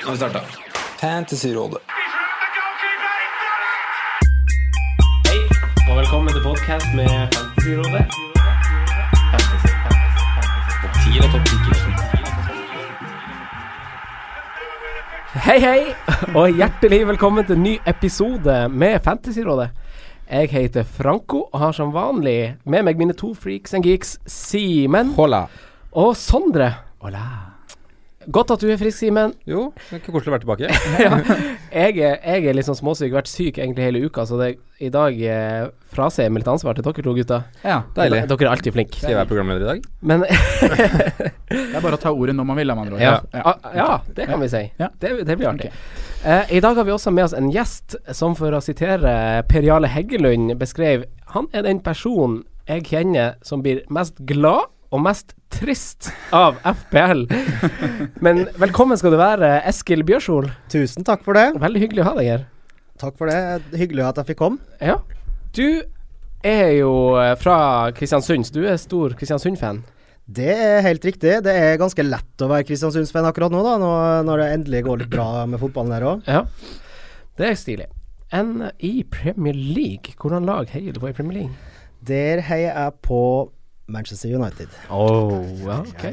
Nå har vi starta. Fantasyrådet. Hei, og velkommen til podkast med Fantasyrådet. Fantasy, fantasy, fantasy. Topp 10 og topp 10. Hei, hei, og hjertelig velkommen til en ny episode med Fantasyrådet. Jeg heter Franco og har som vanlig med meg mine to freaks and geeks, Simen Hola. og Sondre. Godt at du er frisk, Simen. Jo, det er ikke koselig å være tilbake. ja. jeg, er, jeg er litt sånn småsyk, vært syk egentlig hele uka, så det, i dag eh, fraser jeg meg litt ansvar til dere to gutta. Ja, Deilig. Dere er alltid flinke. Skal jeg være programleder i dag? Men det er bare å ta ordet når man vil, med andre ord. ja, Ja. ah, ja, det kan vi si. Ja. Det, det blir artig. Eh, I dag har vi også med oss en gjest som, for å sitere Per Jarle Heggelund, beskrev Han er den personen jeg kjenner som blir mest glad og mest trist av FPL. Men velkommen skal du være, Eskil Bjørshol. Tusen takk for det. Veldig hyggelig å ha deg her. Takk for det. Hyggelig at jeg fikk komme. Ja. Du er jo eh, fra Kristiansund, så du er stor Kristiansund-fan. Det er helt riktig. Det er ganske lett å være Kristiansunds-fan akkurat nå, da, når, når det endelig går litt bra med fotballen der òg. Ja. Det er stilig. Enn i Premier League, hvordan lag heier du på i Premier League? Der heier jeg på Manchester United. Oh, ja, ok.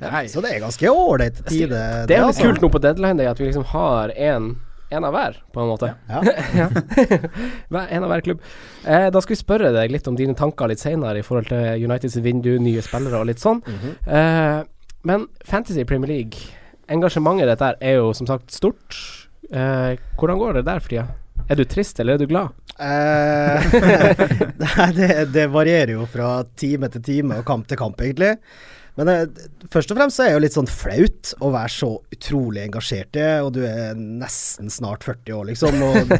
ja, Så det er ganske ålreit tide. Det er litt altså. kult nå på deadline day at vi liksom har en, en av hver, på en måte. Ja. Ja. En av hver klubb. Eh, da skal vi spørre deg litt om dine tanker litt senere i forhold til Uniteds vindu, nye spillere og litt sånn. Mhm. eh, men Fantasy Premier League, engasjementet ditt der er jo som sagt stort. Eh, hvordan går det der for tida? Er du trist, eller er du glad? Eh, det, det varierer jo fra time til time og kamp til kamp, egentlig. Men eh, først og fremst så er det jo litt sånn flaut å være så utrolig engasjert i, og du er nesten snart 40 år, liksom, og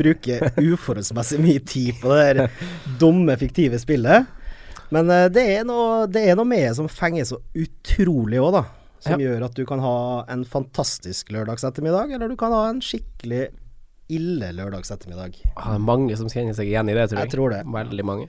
bruker uforholdsmessig mye tid på det der dumme, fiktive spillet. Men eh, det, er noe, det er noe med som fenger så utrolig òg, da. Som gjør at du kan ha en fantastisk lørdagsettermiddag, eller du kan ha en skikkelig ille lørdagsettermiddag. Ah, det er mange som kjenner seg igjen i det, tror jeg. Jeg tror det. Veldig mange.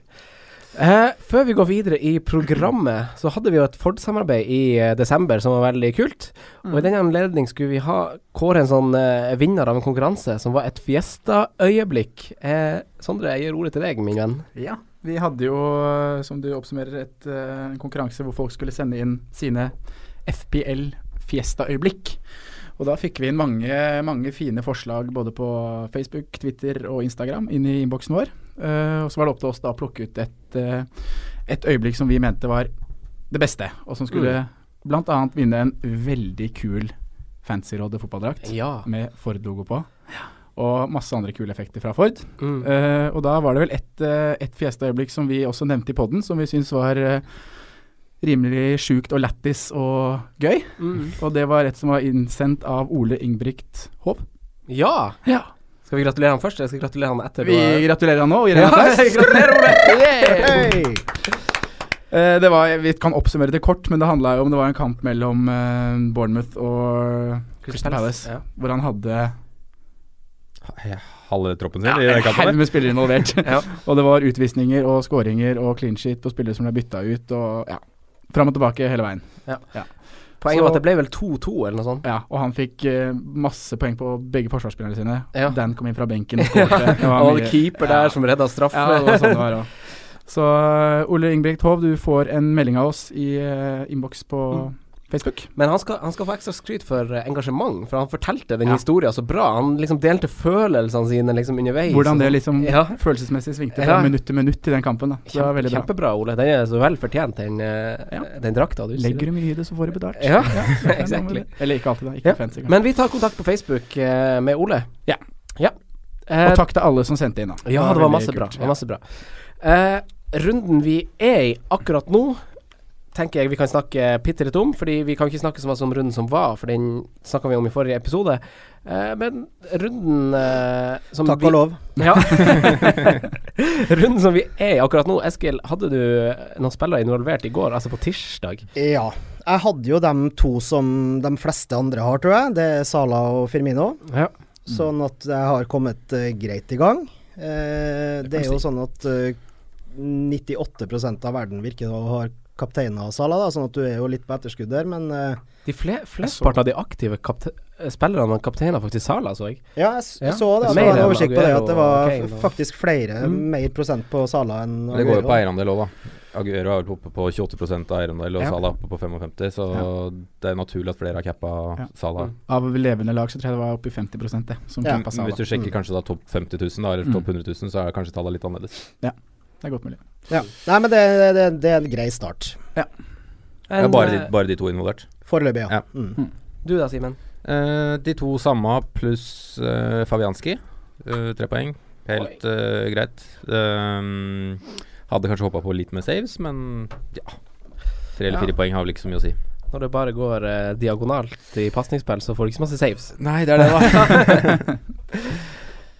Eh, før vi går videre i programmet, så hadde vi jo et Ford-samarbeid i eh, desember som var veldig kult. Og i den anledning skulle vi ha kåre en sånn eh, vinner av en konkurranse som var et Fiesta-øyeblikk. Eh, Sondre, jeg gir ordet til deg, min venn. Ja. Vi hadde jo, eh, som du oppsummerer, et, eh, en konkurranse hvor folk skulle sende inn sine FPL Fiesta-øyeblikk. Og da fikk vi inn mange, mange fine forslag både på Facebook, Twitter og Instagram inn i innboksen vår. Uh, og så var det opp til oss da å plukke ut et, uh, et øyeblikk som vi mente var det beste, og som skulle blant annet vinne en veldig kul Fantasyrådet fotballdrakt Ja. med Ford-logo på. Og masse andre kule effekter fra Ford. Mm. Uh, og da var det vel et, uh, et fjeste øyeblikk som vi også nevnte i podden, som vi syns var eh, rimelig sjukt og lættis og gøy. Mm. Og det var et som var innsendt av Ole Ingbrikt Hov. Ja! Ja. Skal vi gratulere han først, eller skal vi gratulere han etter? Vi du gratulerer han nå og gir Ja, en applaus. gratulerer, Ole! Yeah! Eh, det var, vi kan oppsummere det kort, men det handla jo om det var en kamp mellom uh, Bournemouth og Crystal Palace, Ja. hvor han hadde Halve troppen sin ja, i den kampen. med spillere involvert. Ja. og det var utvisninger og skåringer og clean shit på spillere som ble bytta ut og ja. Fram og tilbake hele veien. Poenget Så- var at det ble vel 2-2 eller noe sånt. Ja, og han fikk uh, masse poeng på begge forsvarsspillerne sine. Ja. Dan kom inn fra benken og skåret. Og keeper der som redda straffe. Ja, det var sånn det var også. Så eh, Ole Ingebrigt Hov, du får en melding av oss i uh, innboks på Mm. Facebook. Men han skal, han skal få ekstra skryt for eh, engasjement, for han fortalte den Ja. historien så bra. Han liksom delte følelsene sine liksom underveis. Hvordan det liksom Ja. følelsesmessig svingte Ja. minutt til minutt i den kampen. Da. Så det var Kjempe, veldig bra. kjempebra, Ole. Den er så vel fortjent, den, eh, den drakta. du. Legger du mye i det, så får du betalt. Ja, det exactly. Eller ikke alltid, da. Ikke fancy. Men vi tar kontakt på Facebook eh, med Ole. Ja. ja. Eh, og takk til alle som sendte inn, da. Ja, det var veldig masse bra. Det var masse bra. Eh, runden vi er i akkurat nå, tenker jeg vi kan snakke bitte litt om. Fordi vi kan ikke snakke så mye om runden som var, for den snakka vi om i forrige episode. Eh, men runden eh, som Takk vi, og lov. Ja. runden som vi er i akkurat nå, Eskil, hadde du noen spillere involvert i går, altså på tirsdag? Ja. Jeg hadde jo de to som de fleste andre har, tror jeg. Det er Sala og Firmino. Ja. Sånn at jeg har kommet uh, greit i gang. Uh, det er jo sånn at uh, 98% av verden virker å ha kapteina Sala, da, sånn at du er jo litt på etterskudd der. Men uh, De fle flesteparten av de aktive kapte spillerne og kapteiner faktisk Sala, så jeg. Ja, jeg, Ja. så det. Jeg var enn oversikt på det, at det var og Kane faktisk flere, Mm. mer prosent på Sala enn Aguero. Det går jo på eierandel òg, da. Aguero er vel oppe på 28 av eierandel, og Ja. Salah oppe på 55 så det er naturlig at flere har cappa Ja. Salah. Av levende lag så tror jeg det var oppe i 50 det, som Ja. cappa Salah. hvis du sjekker Mm. kanskje da topp 50 000, da, eller Mm. topp 100 000, så er kanskje tallet litt annerledes. Det er godt mulig. Ja. Nei, men det, det, det er en grei start. Ja. En, ja bare de, eh, bare de to involvert. Foreløpig, ja. Ja. Mm. Du da, Simen? Uh, de to samme pluss uh, Fabianski. Uh, tre poeng. Helt greit. Hadde kanskje håpa på litt med saves, men ja. Tre eller Ja. fire poeng har vel ikke så mye å si. Når det bare går diagonalt i pasningsspill, så får du ikke så masse saves. Nei, det er det, da.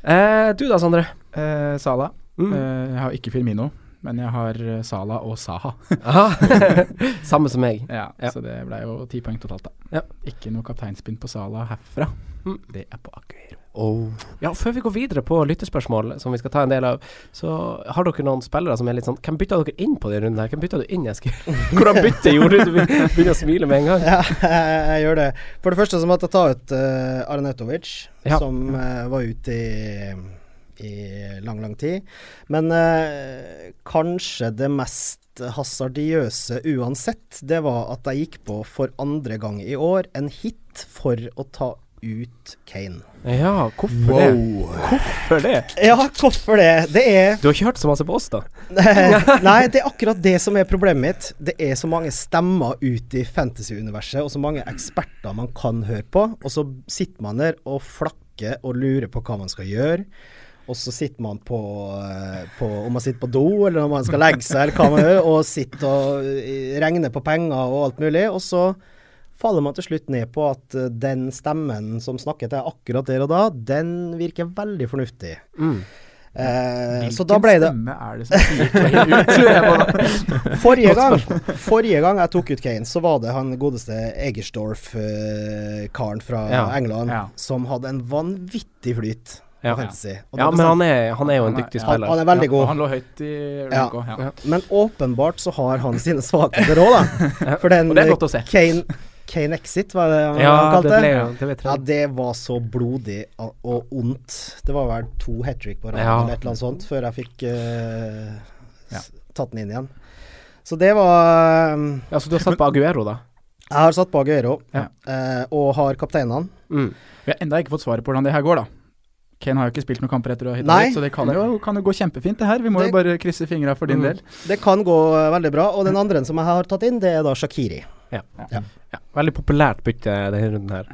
Eh, du da, Sondre? Sala. Mm. Eh, jeg har ikke Firmino, men jeg har Sala og Saha. Samme som meg. Ja, Ja. Så det ble jo ti poeng totalt, da. Ja. Ikke noe kapteinspinn på Sala herfra. Mm. Det er på Aguero. Ja, Før vi går videre på lyttespørsmål, som vi skal ta en del av, så har dere noen spillere som er litt sånn Hvem bytta dere inn på denne runden her? Hvem bytta du inn, Eskil? Hvordan bytte gjorde du? Du begynner å smile med en gang. Ja, jeg gjør det. For det første så måtte jeg ta ut uh, Arnautovic, Ja. som uh, var ute i, i lang, lang tid. Men eh, kanskje det mest hasardiøse uansett, det var at jeg gikk på for andre gang i år en hit for å ta ut Kane. Ja, hvorfor det? Hvorfor det? Ja, hvorfor det? Det er Du har ikke hørt så masse på oss, da? Nei, det er akkurat det som er problemet mitt. Det er så mange stemmer ute i fantasy-universet, og så mange eksperter man kan høre på. Og så sitter man der og flakker og lurer på hva man skal gjøre. Og så sitter man på, eh, på Om man sitter på do, eller om man skal legge seg, eller hva man gjør, og sitter og eh, regner på penger og alt mulig. Og så faller man til slutt ned på at eh, den stemmen som snakker til deg akkurat der og da, den virker veldig fornuftig. Mm. Eh, så da ble det stemme er det som sier Kane ut? Forrige gang, forrige gang jeg tok ut Kane, så var det han godeste Egersdorf-karen fra Ja. England Ja. som hadde en vanvittig flyt på Ja. fantasy. Og Ja, men han er, han er jo en Han dyktig ja, spiller. han er veldig god. han lå høyt i. Ja. Ja. Men åpenbart så har han sine svakheter òg, da. For den Og det er godt å se. Kane, Kane Exit, var det han Ja, kalte det det? ble det vet Ja, det var så blodig og og ondt. Det var vel to hat trick på rad Ja. eller et eller annet sånt før jeg fikk uh, Ja. tatt den inn igjen. Så det var um, Ja, Så du har satt på Aguero, da? Jeg har satt på Aguero, Ja. uh, og har kapteinene. Mm. Vi har enda ikke fått svaret på hvordan det her går, da. Kane har jo ikke spilt noen kamper etter å ha ut, så det kan jo, kan jo gå kjempefint, det her. Vi må Det- jo bare krysse fingra for din Mm. del. Det kan gå eh, veldig bra. Og den andre som jeg har tatt inn, det er da Shakiri. Ja. Veldig populært bytte denne runden her.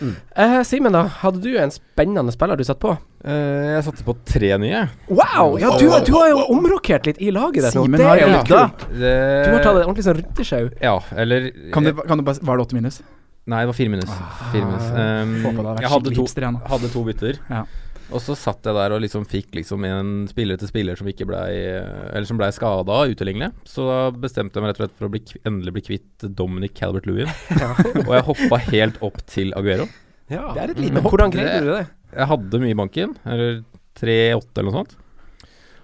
Mm. Eh, Simen, da. Hadde du en spennende spiller du satte på? Eh, jeg satte på tre nye. Wow! Ja, du, du har jo omrokert litt i laget ditt. Simen Det har er jo rydda. litt kult. Det, Du har tatt det ordentlig sånn ryttesjau. Ja, eller Kan du, kan du bare, var det åtte minus? Nei, det var fire minus. Fire minus. Um, vært jeg hadde to, hadde to bytter. Ja. Og så satt jeg der og liksom fikk liksom en spiller til spiller som ikke blei Eller som blei skada utilgjengelig. Så da bestemte jeg meg rett og slett for å bli, endelig bli kvitt Dominic Calvert-Lewin. og jeg hoppa helt opp til Aguero. Ja. Det er et Men lite hopp. hvordan greide du det? Jeg hadde mye i banken, eller 3-8 eller noe sånt.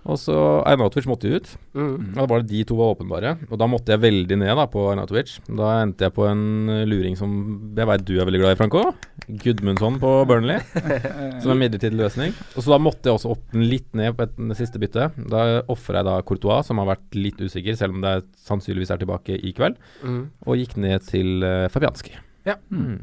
Og så Arnautovic måtte jo ut. Mm. Ja, Da var det de to var åpenbare. Og da måtte jeg veldig ned da på Arnautovic. Da endte jeg på en luring som jeg veit du er veldig glad i, Franco. Gudmundsson på Burnley. Som en midlertidig løsning. Og Så da måtte jeg også opp den litt ned på et det siste byttet. Da ofra jeg da Courtois, som har vært litt usikker, selv om det er, sannsynligvis er tilbake i kveld. Mm. Og gikk ned til uh, Fabianski. Ja. Mm.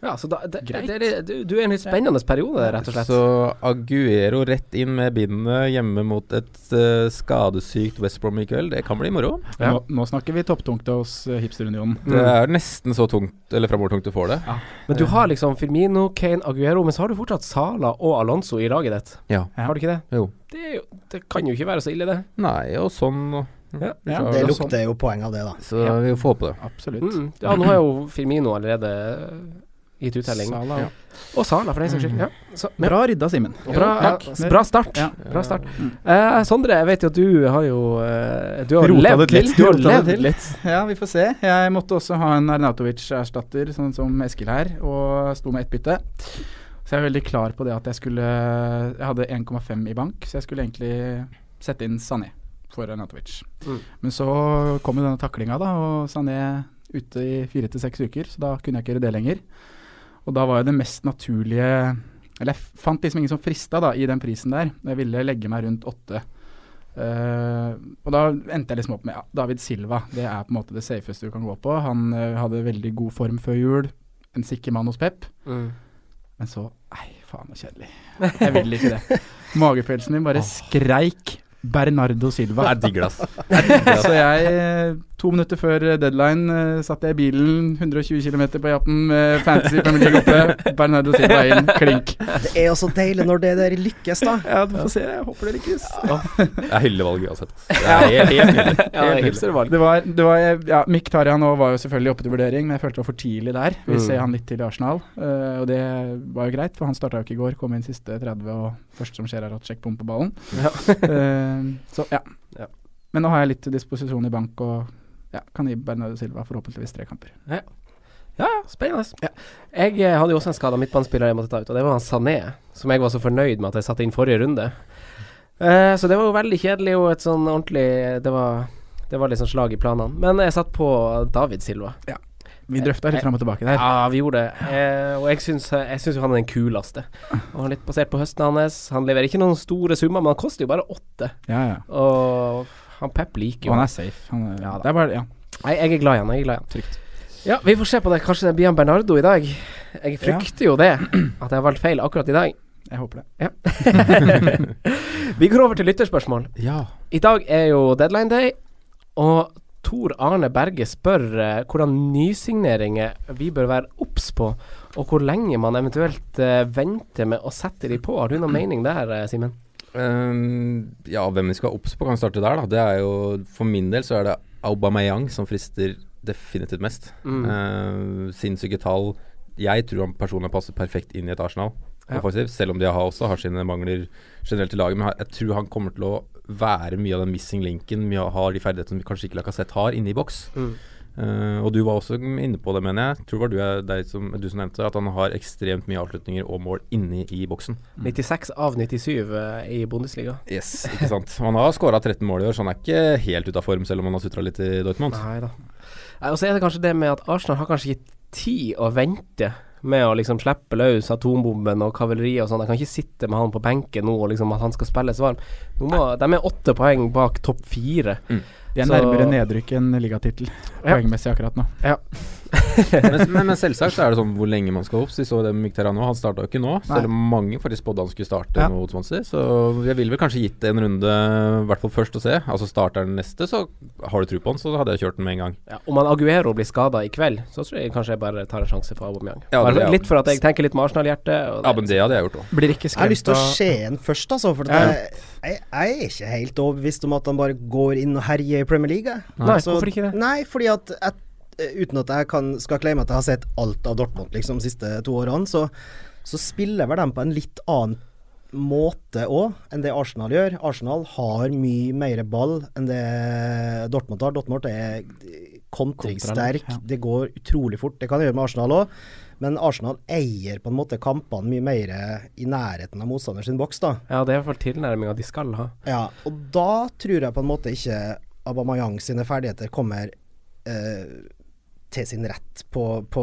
Ja, så da, det, Greit. det, det, du, du er i en litt spennende periode, rett og slett. Så Aguero rett inn med bindet hjemme mot et uh, skadesykt West Brom i kveld. Det kan bli moro. Ja. Nå, nå snakker vi topptungt hos uh, Hipsterunionen. Det er nesten så tungt, eller framovertungt du får det. Men du har liksom Firmino, Kane, Aguero, men så har du fortsatt Sala og Alonso i laget ditt. Ja. Ja. Har du ikke det? Jo. Det, er jo, det kan jo ikke være så ille, det. Nei, og sånn Ja. Ja, Det er lukter jo poeng av det, da. Så vi får håpe det. Absolutt. Mm. Ja, nå har jo Firmino allerede gitt uttelling. Sala. Ja. Og Sala, for den saks skyld. Ja. Så, ja. Bra rydda, Simen. Bra, ja, bra start. Ja. Bra start. Mm. Eh, Sondre, jeg vet jo at du har jo uh, Du har Rota levd litt. Du har levd litt. Ja, vi får se. Jeg måtte også ha en Arnautovic-erstatter, sånn som Eskil her, og sto med ett bytte. Så jeg er veldig klar på det at jeg skulle Jeg hadde 1,5 i bank, så jeg skulle egentlig sette inn Sané for Arnautovic. Mm. Men så kom jo denne taklinga, da, og Sané ute i fire til seks uker, så da kunne jeg ikke gjøre det lenger. Og da var jo det mest naturlige Eller jeg fant liksom ingen som frista da, i den prisen der. Jeg ville legge meg rundt åtte. Uh, og da endte jeg liksom opp med ja, David Silva. Det er på en måte det safeste du kan gå på. Han uh, hadde veldig god form før jul. En sikker mann hos Pep. Mm. Men så Nei, faen så kjedelig. Jeg vil ikke det. Magefølelsen min bare skreik Bernardo Silva. Jeg digger det, ass. Så jeg, eh, to minutter før deadline, eh, satt jeg i bilen 120 km på jappen med Fantasy Premier League oppe. Bernardo Silva inn, klink. Det er jo så deilig når det der lykkes, da. Ja, du får se. Jeg håper det lykkes. Jeg hyller valget uansett. er. Ja, Helt nydelig. hipstervalg. Det var, det var ja, Mkhitaryan var jo selvfølgelig oppe til vurdering, men jeg følte det var for tidlig der. Vi Mm. ser han litt til i Arsenal, eh, og det var jo greit, for han starta jo ikke i går. Kom inn siste 30, og første som skjer er at Sjekk bom på ballen. Ja. Eh, så ja. Ja. Men nå har jeg litt til disposisjon i bank, og ja, kan gi Bernardo Silva forhåpentligvis tre kamper. Ja, ja, spennende. Jeg eh, hadde jo også en skada midtbanespiller jeg måtte ta ut, og det var han Sané, som jeg var så fornøyd med at jeg satte inn forrige runde. Uh, så det var jo veldig kjedelig og et sånn ordentlig Det var, det var sånn slag i planene. Men jeg satt på David Silva. Vi drøfta litt fram og tilbake der. Ja, vi gjorde det. Eh, og jeg syns, jo han er den kuleste. Og han er litt basert på høsten hans. Han leverer ikke noen store summer, men han koster jo bare åtte. Ja, ja. Og han Pep liker jo han er safe. Han er, Ja da. det er bare Ja, Nei, jeg er glad i han. Jeg er glad i han. trygt. Ja, vi får se på det. Kanskje det blir han Bernardo i dag. Jeg frykter jo det, at jeg har valgt feil akkurat i dag. Jeg håper det. Ja. vi går over til lytterspørsmål. Ja. I dag er jo deadline day, og Tor Arne Berge spør eh, hvordan nysigneringer vi bør være obs på, og hvor lenge man eventuelt eh, venter med å sette de på. Har du noen mening der, eh, Simen? Um, ja, hvem vi skal obs på, kan starte der, da. Det er jo For min del så er det Aubameyang som frister definitivt mest. Mm. Uh, sinnssyke tall. Jeg tror han personlig passer perfekt inn i et Arsenal. Ja. Selv om de har også har sine mangler generelt i laget. Men jeg tror han kommer til å være mye av den missing linken. Mye av, har de ferdighetene som kanskje ikke Lacassette har, inne i boks. Mm. Uh, og du var også inne på det, mener jeg. Tror det var du, deg som, du som nevnte at han har ekstremt mye avslutninger og mål inni i boksen. 96 av 97 uh, i Bundesliga. Yes, ikke sant. Han har skåra 13 mål i år, så han er ikke helt ute av form, selv om han har sutra litt i Dortmund. Nei da. Og så er det kanskje det med at Arsenal har kanskje gitt tid å vente med å liksom slippe løs atombomben og kavaleriet og sånn. Jeg kan ikke sitte med han på benken nå og liksom at han skal spilles varm. Må, de er åtte poeng bak topp fire. De er Så- nærmere nedrykk enn ligatittel Ja. poengmessig akkurat nå. men, men, men selvsagt er det sånn hvor lenge man skal opp. Så vi så det med Mykterano. nå. Han starta jo ikke nå, selv om mange faktisk spådde han skulle starte Ja. mot Swansea. Så jeg ville vel kanskje gitt det en runde, i hvert fall først å se. Altså starter den neste, så har du tro på han, så hadde jeg kjørt den med en gang. Ja, om han Aguero blir skada i kveld, så tror jeg kanskje jeg bare tar en sjanse på Aubameyang. Ja, det- ja. Litt for at jeg tenker litt med Arsenal-hjertet. og Ja, men det hadde jeg gjort òg. Blir ikke Jeg har lyst til å se en først, altså. For Ja. det, jeg, jeg er ikke helt overbevist om at han bare går inn og herjer Premier League. Nei, altså, hvorfor ikke det? Nei, fordi at et, uten at jeg kan, skal claime at jeg har sett alt av Dortmund liksom, de siste to årene, så, så spiller vel de på en litt annen måte òg enn det Arsenal gjør. Arsenal har mye mer ball enn det Dortmund har. Dortmund er kontringssterk. Ja. Det går utrolig fort. Det kan det gjøre med Arsenal òg. Men Arsenal eier på en måte kampene mye mer i nærheten av motstanders boks, da. Ja, det er i hvert fall tilnærminga de skal ha. Ja, og da tror jeg på en måte ikke Aubameyang sine ferdigheter kommer eh, til sin rett på, på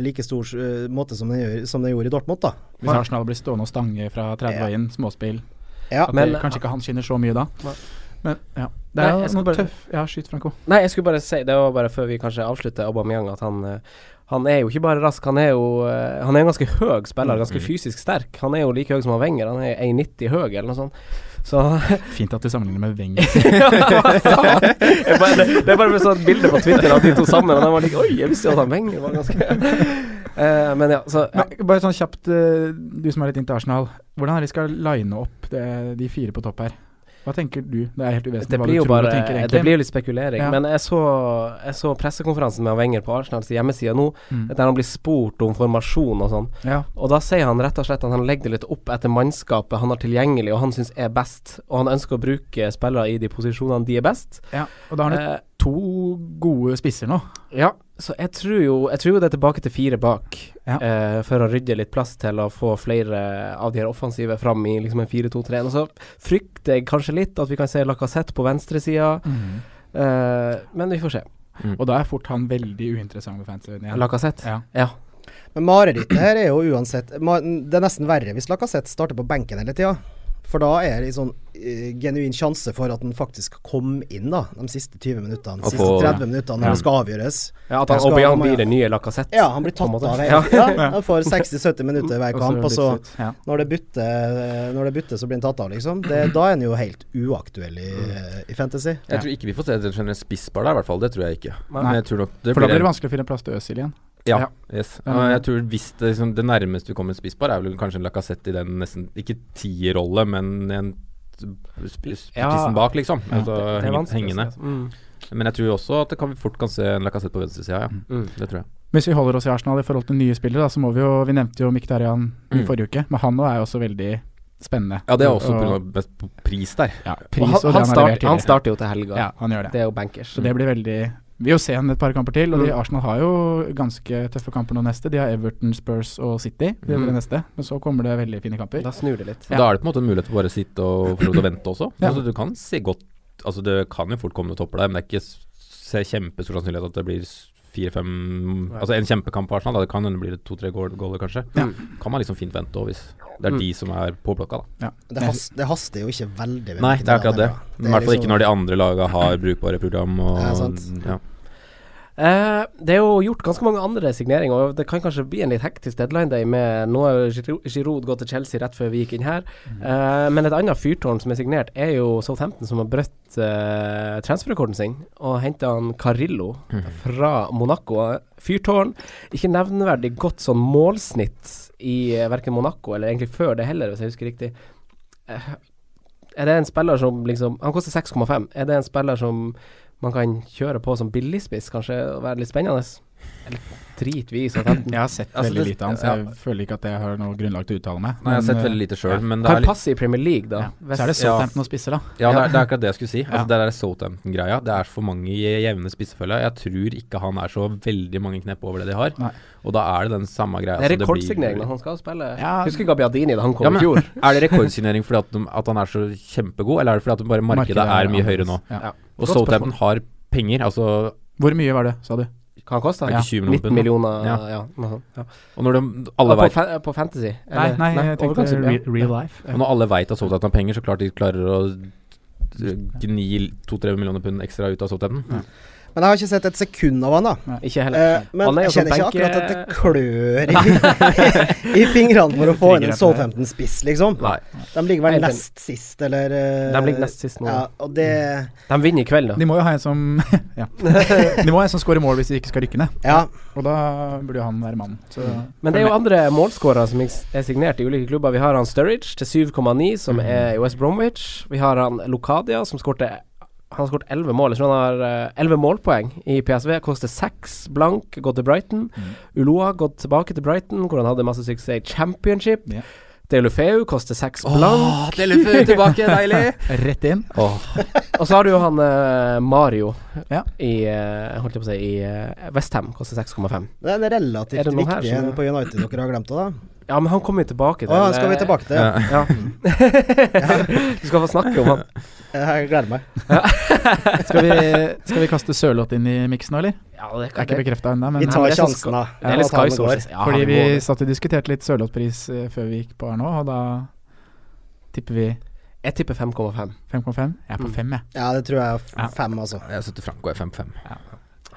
like stor uh, måte som den, gjør, som den gjorde i Dortmund, da. Hvis Arsenal blir stående og stange fra 30 og Ja. inn, småspill. Ja, At men- det, kanskje ikke han skinner så mye da. Men ja. Det Nei, er jeg noe bare- tøff Ja, skyt, Franco. Nei, jeg skulle bare si Det var bare før vi kanskje avslutter Aubameyang at han eh, Han er jo ikke bare rask, han er jo eh, Han er en ganske høy spiller, ganske fysisk sterk. Han er jo like høy som han Wenger, han er 1,90 høy eller noe sånt. Så Fint at du sammenligner med Wenger. Ja, det, det er bare med sånn bilde på Twitter av de to sammen, og de var like Oi, jeg visste jo at han Wenger var ganske Uh, Men ja, så ja. Men bare sånn kjapt, uh, du som er litt internasjonal. Hvordan er det de skal line opp det, de fire på topp her? Hva tenker du? Det er helt uvesentlig hva du tror bare og tenker Det blir jo litt spekulering. Ja. Men jeg så, jeg så pressekonferansen med Wenger på Arsenals hjemmeside nå, Mm. der han blir spurt om formasjon og sånn. Ja. Og da sier han rett og slett at han legger det litt opp etter mannskapet han har tilgjengelig, og han syns er best. Og han ønsker å bruke spillere i de posisjonene de er best. ja. Og da har han Eh, to gode spisser nå. ja, så jeg tror jo Jeg tror jo det er tilbake til fire bak, Ja. eh, for å rydde litt plass til å få flere av de her offensive fram i liksom en 4-2-3. Og så frykter jeg kanskje litt at vi kan se Lacassette på venstresida, Mm. eh, men vi får se. Mm. Og da er fort han veldig uinteressant med fantasy igjen. Lacassette. Ja. Ja. Men marerittet her er jo uansett Det er nesten verre hvis Lacassette starter på benken hele tida. For da er det en sånn uh, genuin sjanse for at han faktisk kom inn da de siste 20 minuttene, de siste 30 minuttene når Ja. det skal avgjøres. Ja, at han, Skal Aubameyang blir det nye Lacassette. Ja, han blir tatt av det. hele ja, Han får 60-70 minutter hver Og så kamp, og så når det butter, når det butter så blir han tatt av, liksom. Det, da er han jo helt uaktuell i, i Fantasy. Jeg tror ikke vi får se et generelt spissbar der, i hvert fall. Det tror jeg ikke. Men jeg tror nok det For da blir det vanskelig å finne plass til Øzil igjen. Ja. Ja. Yes. Og jeg tror hvis det, liksom, det nærmeste du kommer en spisspar, er vel kanskje en Lacassette i den nesten Ikke tierrolle, men en spissen bak, liksom. Ja, altså, Det det hengende. altså. Mm. Men jeg tror også at det kan vi fort kan se en Lacassette på venstresida, ja. Mm. Det tror jeg. Hvis vi holder oss i Arsenal i forhold til nye spillere, da, så må vi jo Vi nevnte jo Mkhitaryan i Mm. forrige uke, men han nå er jo også veldig spennende. Ja, det er også Og- pga. pris der. ja, pris han, og han, han, start, han starter jo til helga. Ja, han gjør det. Det er jo bankers. Så det blir veldig Vi vil jo se henne et par kamper til, og de, Mm. Arsenal har jo ganske tøffe kamper nå neste. De har Everton, Spurs og City. Det er Mm. det neste. Men så kommer det veldig fine kamper. Da snur det litt. Ja. Da er det på en måte en mulighet til å bare sitte og få å vente også. Ja. Altså, du kan se godt Altså Det kan jo fort komme noen topper der, men det er ikke kjempestor sannsynlighet at det blir fire-fem. Altså en kjempekamp på Arsenal, da. det kan hende blir det to-tre goaler, kanskje. Ja. Kan man liksom fint vente òg, hvis det er Mm. de som er på blokka, da. Det, has, det haster jo ikke veldig. Nei, det er akkurat det. I hvert fall ikke når de andre laga har brukbare program og Ja, sant. ja. Eh, det er jo gjort ganske mange andre signeringer, og det kan kanskje bli en litt hektisk deadline day med Nå har Giroud- gått til Chelsea rett før vi gikk inn her, Eh, men et annet fyrtårn som er signert, er jo Southampton, som har brutt eh, transferrekorden sin og henta han Carillo fra Monaco. Fyrtårn. Ikke nevneverdig godt sånn målsnitt i uh, verken Monaco eller egentlig før det heller, hvis jeg husker riktig. Eh, er det en spiller som liksom Han koster 6,5. Er det en spiller som man kan kjøre på som billigspiss, kanskje, og være litt spennende? Eller driter vi? Jeg har sett Altså, veldig det- lite av han, så jeg føler ikke at jeg har noe grunnlag til å uttale meg. Nei, jeg har sett eh, veldig lite sjøl, men det Kan er litt passe i Premier League, da. ja. Så er det Southampton og spisser, da. Ja, det er, det er akkurat det jeg skulle si. Ja. Altså, Det der Southampton-greia. Det er for mange jevne spissefølger. Jeg tror ikke han er så veldig mange knep over det de har. Nei. Og da er det den samme greia. Det er rekordsignering når han skal spille. Ja. Husker Gabiadini da han kom Ja, i men- fjor. Er det rekordsignering fordi at, de, at han er så kjempegod, eller er det fordi at bare markedet, er mye høyere nå? Ja. Ja. Og Southampton har penger, altså Hvor mye var det, sa du? Hva han kosta? 20 millioner 19 millioner, Ja. ja. noe sånt, ja. Og når de alle Og på, vet, fa på Fantasy? Nei, eller- nei, jeg tenkte overgangssum, re real life. og når alle vet at Southampton har penger, så klart de klarer å gni to-tre millioner pund ekstra ut av Southampton. Ja. Men jeg har ikke sett et sekund av han, da. Ikke heller. Eh, men jeg kjenner ikke akkurat at det klør i, i fingrene for å få inn en Southampton-spiss, liksom. Nei. De ligger vel nest sist, eller eh, De ligger nest sist nå. Ja, og det De vinner i kveld, da. De må jo ha en som Ja. De må ha en som scorer mål hvis de ikke skal rykke ned. Ja. Og da burde jo han være mannen. Så Men det er jo andre målskårere som er signert i ulike klubber. Vi har han Sturridge til 7,9, som Mhm. er i West Bromwich. Vi har han Lokadia, som skårte han har skåret 11 mål. Jeg tror han har elleve 11 målpoeng i PSV. Koster 6 blank, gått til Brighton. Mm. Uloa gått tilbake til Brighton, hvor han hadde masse suksess i Championship. Yeah. Delufeu koster 6 blank. Delefeu tilbake, deilig! Rett inn. Og så har du jo han eh, Mario Ja. i uh, Holdt jeg på å si I uh, Westham, koster 6,5. Det er en Er relativt det noe her viktig en på United dere har glemt òg, da. Ja, men han kommer vi tilbake til Å, skal vi tilbake til? Ja. Ja. du skal få snakke om han. Jeg gleder meg. Skal vi, skal vi kaste Sørloth inn i miksen nå, eller? Ja, det kan, er ikke bekrefta ennå, men Vi tar sjansen, da. Ja, eller han Sky går. Ja, Fordi vi satt og diskuterte litt Sørloth-pris eh, før vi gikk på her nå, og da tipper vi Jeg tipper 5,5. 5,5. Jeg er på Mm. 5, jeg. Ja, det tror jeg er Ja. f- fem, altså. Jeg setter Franco i 5-5.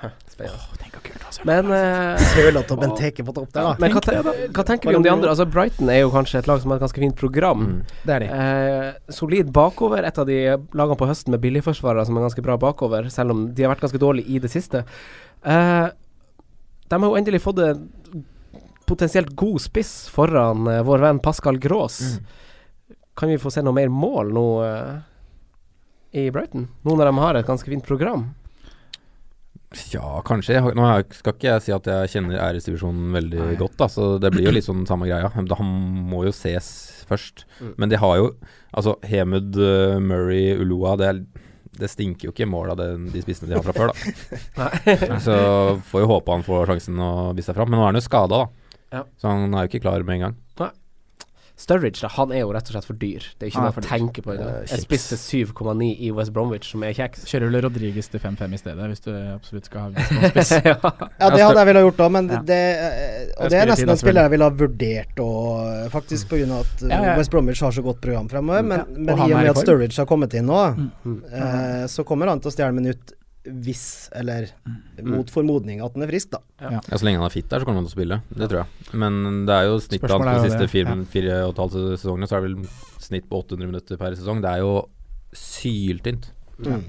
Tenk kult, altså. Men, eh, Sørloth og Benteke på topp der, da. men hva, te hva tenker vi om de andre? Altså Brighton er jo kanskje et lag som har et ganske fint program. Mm. Det er de. Eh, solid bakover. Et av de lagene på høsten med billigforsvarere som er ganske bra bakover, selv om de har vært ganske dårlige i det siste. Eh, de har jo endelig fått en potensielt god spiss foran eh, vår venn Pascal Grås. Mm. Kan vi få se noe mer mål nå eh, i Brighton? Nå når de har et ganske fint program? Ja, kanskje. Nå skal ikke jeg si at jeg kjenner æresdivisjonen veldig Nei. godt, da, så det blir jo litt sånn samme greia. Han må jo ses først. Mm. Men de har jo Altså, Hemud, eh, Murray, Uloa det, det stinker jo ikke mål av den, de spissene de har fra før, da. så får jo håpe han får sjansen å vise seg fram. Men nå er han jo skada, da. Ja. Så han er jo ikke klar med en gang. Sturridge da, han er jo rett og slett for dyr. Det er ikke er noe jeg å tenke på. engang. Jeg spiste 7,9 i West Bromwich, som er kjeks. Kjører vel Rodriges til 5-5 i stedet, hvis du absolutt skal ha noen spiss. ja. Ja, det hadde jeg villet gjort òg, men Ja. det, eh, og det er nesten en spiller jeg ville ha vurdert og faktisk pga. at Ja, ja. West Bromwich har så godt program fremover. Men, men i og med at. Sturridge har kommet inn nå, Mm. eh, så kommer han til å stjele minutt hvis, eller Mm. mot formodning, at han er frisk, da. Ja, Så lenge han er fit der, så kommer han til å spille. Det tror jeg. Men det er jo snittet hans på de siste fire, ja. fire og et halvt sesongene, så er det vel snitt på 800 minutter per sesong. Det er jo syltynt. Mm.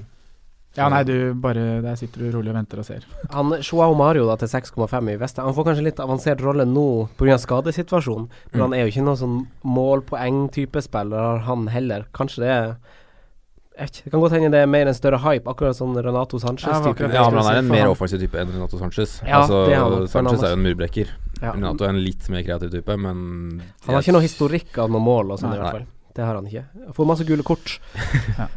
Ja, nei, du bare Der sitter du rolig og venter og ser. Han Joao Mario da til 6,5 i Vest. Han får kanskje litt avansert rolle nå pga. skadesituasjonen. Men Mm. han er jo ikke noen sånn målpoeng-type spiller, han heller. Kanskje det er Det kan godt hende det er mer en større hype, akkurat som Renato Ja, Sanchez-type. Ja, men han er en mer offensiv type enn Renato Sanchez. Ja, altså, det er han han Sanchez er jo en murbrekker. Ja. Renato er en litt mer kreativ type, men Han har ikke noe historikk av noe mål og sånn, i hvert fall. Det har han ikke. Får masse gule kort. Ja.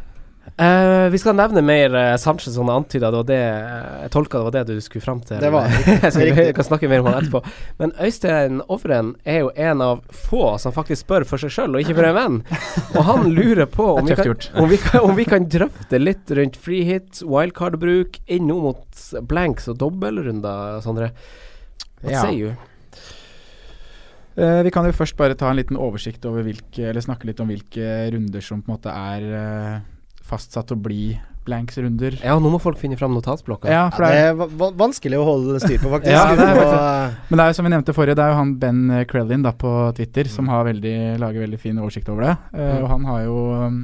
Eh, vi skal nevne mer uh, Sanchez, som antyda. Det var det eh, jeg tolka det var det du skulle fram til. Det var jeg, skal, riktig. kan snakke mer om han etterpå. Men Øystein Ovren er jo en av få som faktisk spør for seg sjøl, og ikke for en venn. Og han lurer på om vi, kan, om, vi kan, om vi kan drøfte litt rundt free hit, wildcard-bruk, inn nå mot blanks og dobbeltrunder, Sondre. Hva Ja. sier du? Uh, vi kan jo først bare ta en liten oversikt over hvilke Eller snakke litt om hvilke runder som på en måte er eh, fastsatt å bli blanks-runder. Ja, nå må folk finne fram notatblokka. Ja, det det er, er va va vanskelig å holde styr på, faktisk. Ja, det er Og, men det er jo som vi nevnte forrige, det er jo han Ben Krellin da på Twitter som har veldig, lager veldig fin oversikt over det. Uh, Mm. Og han har jo um,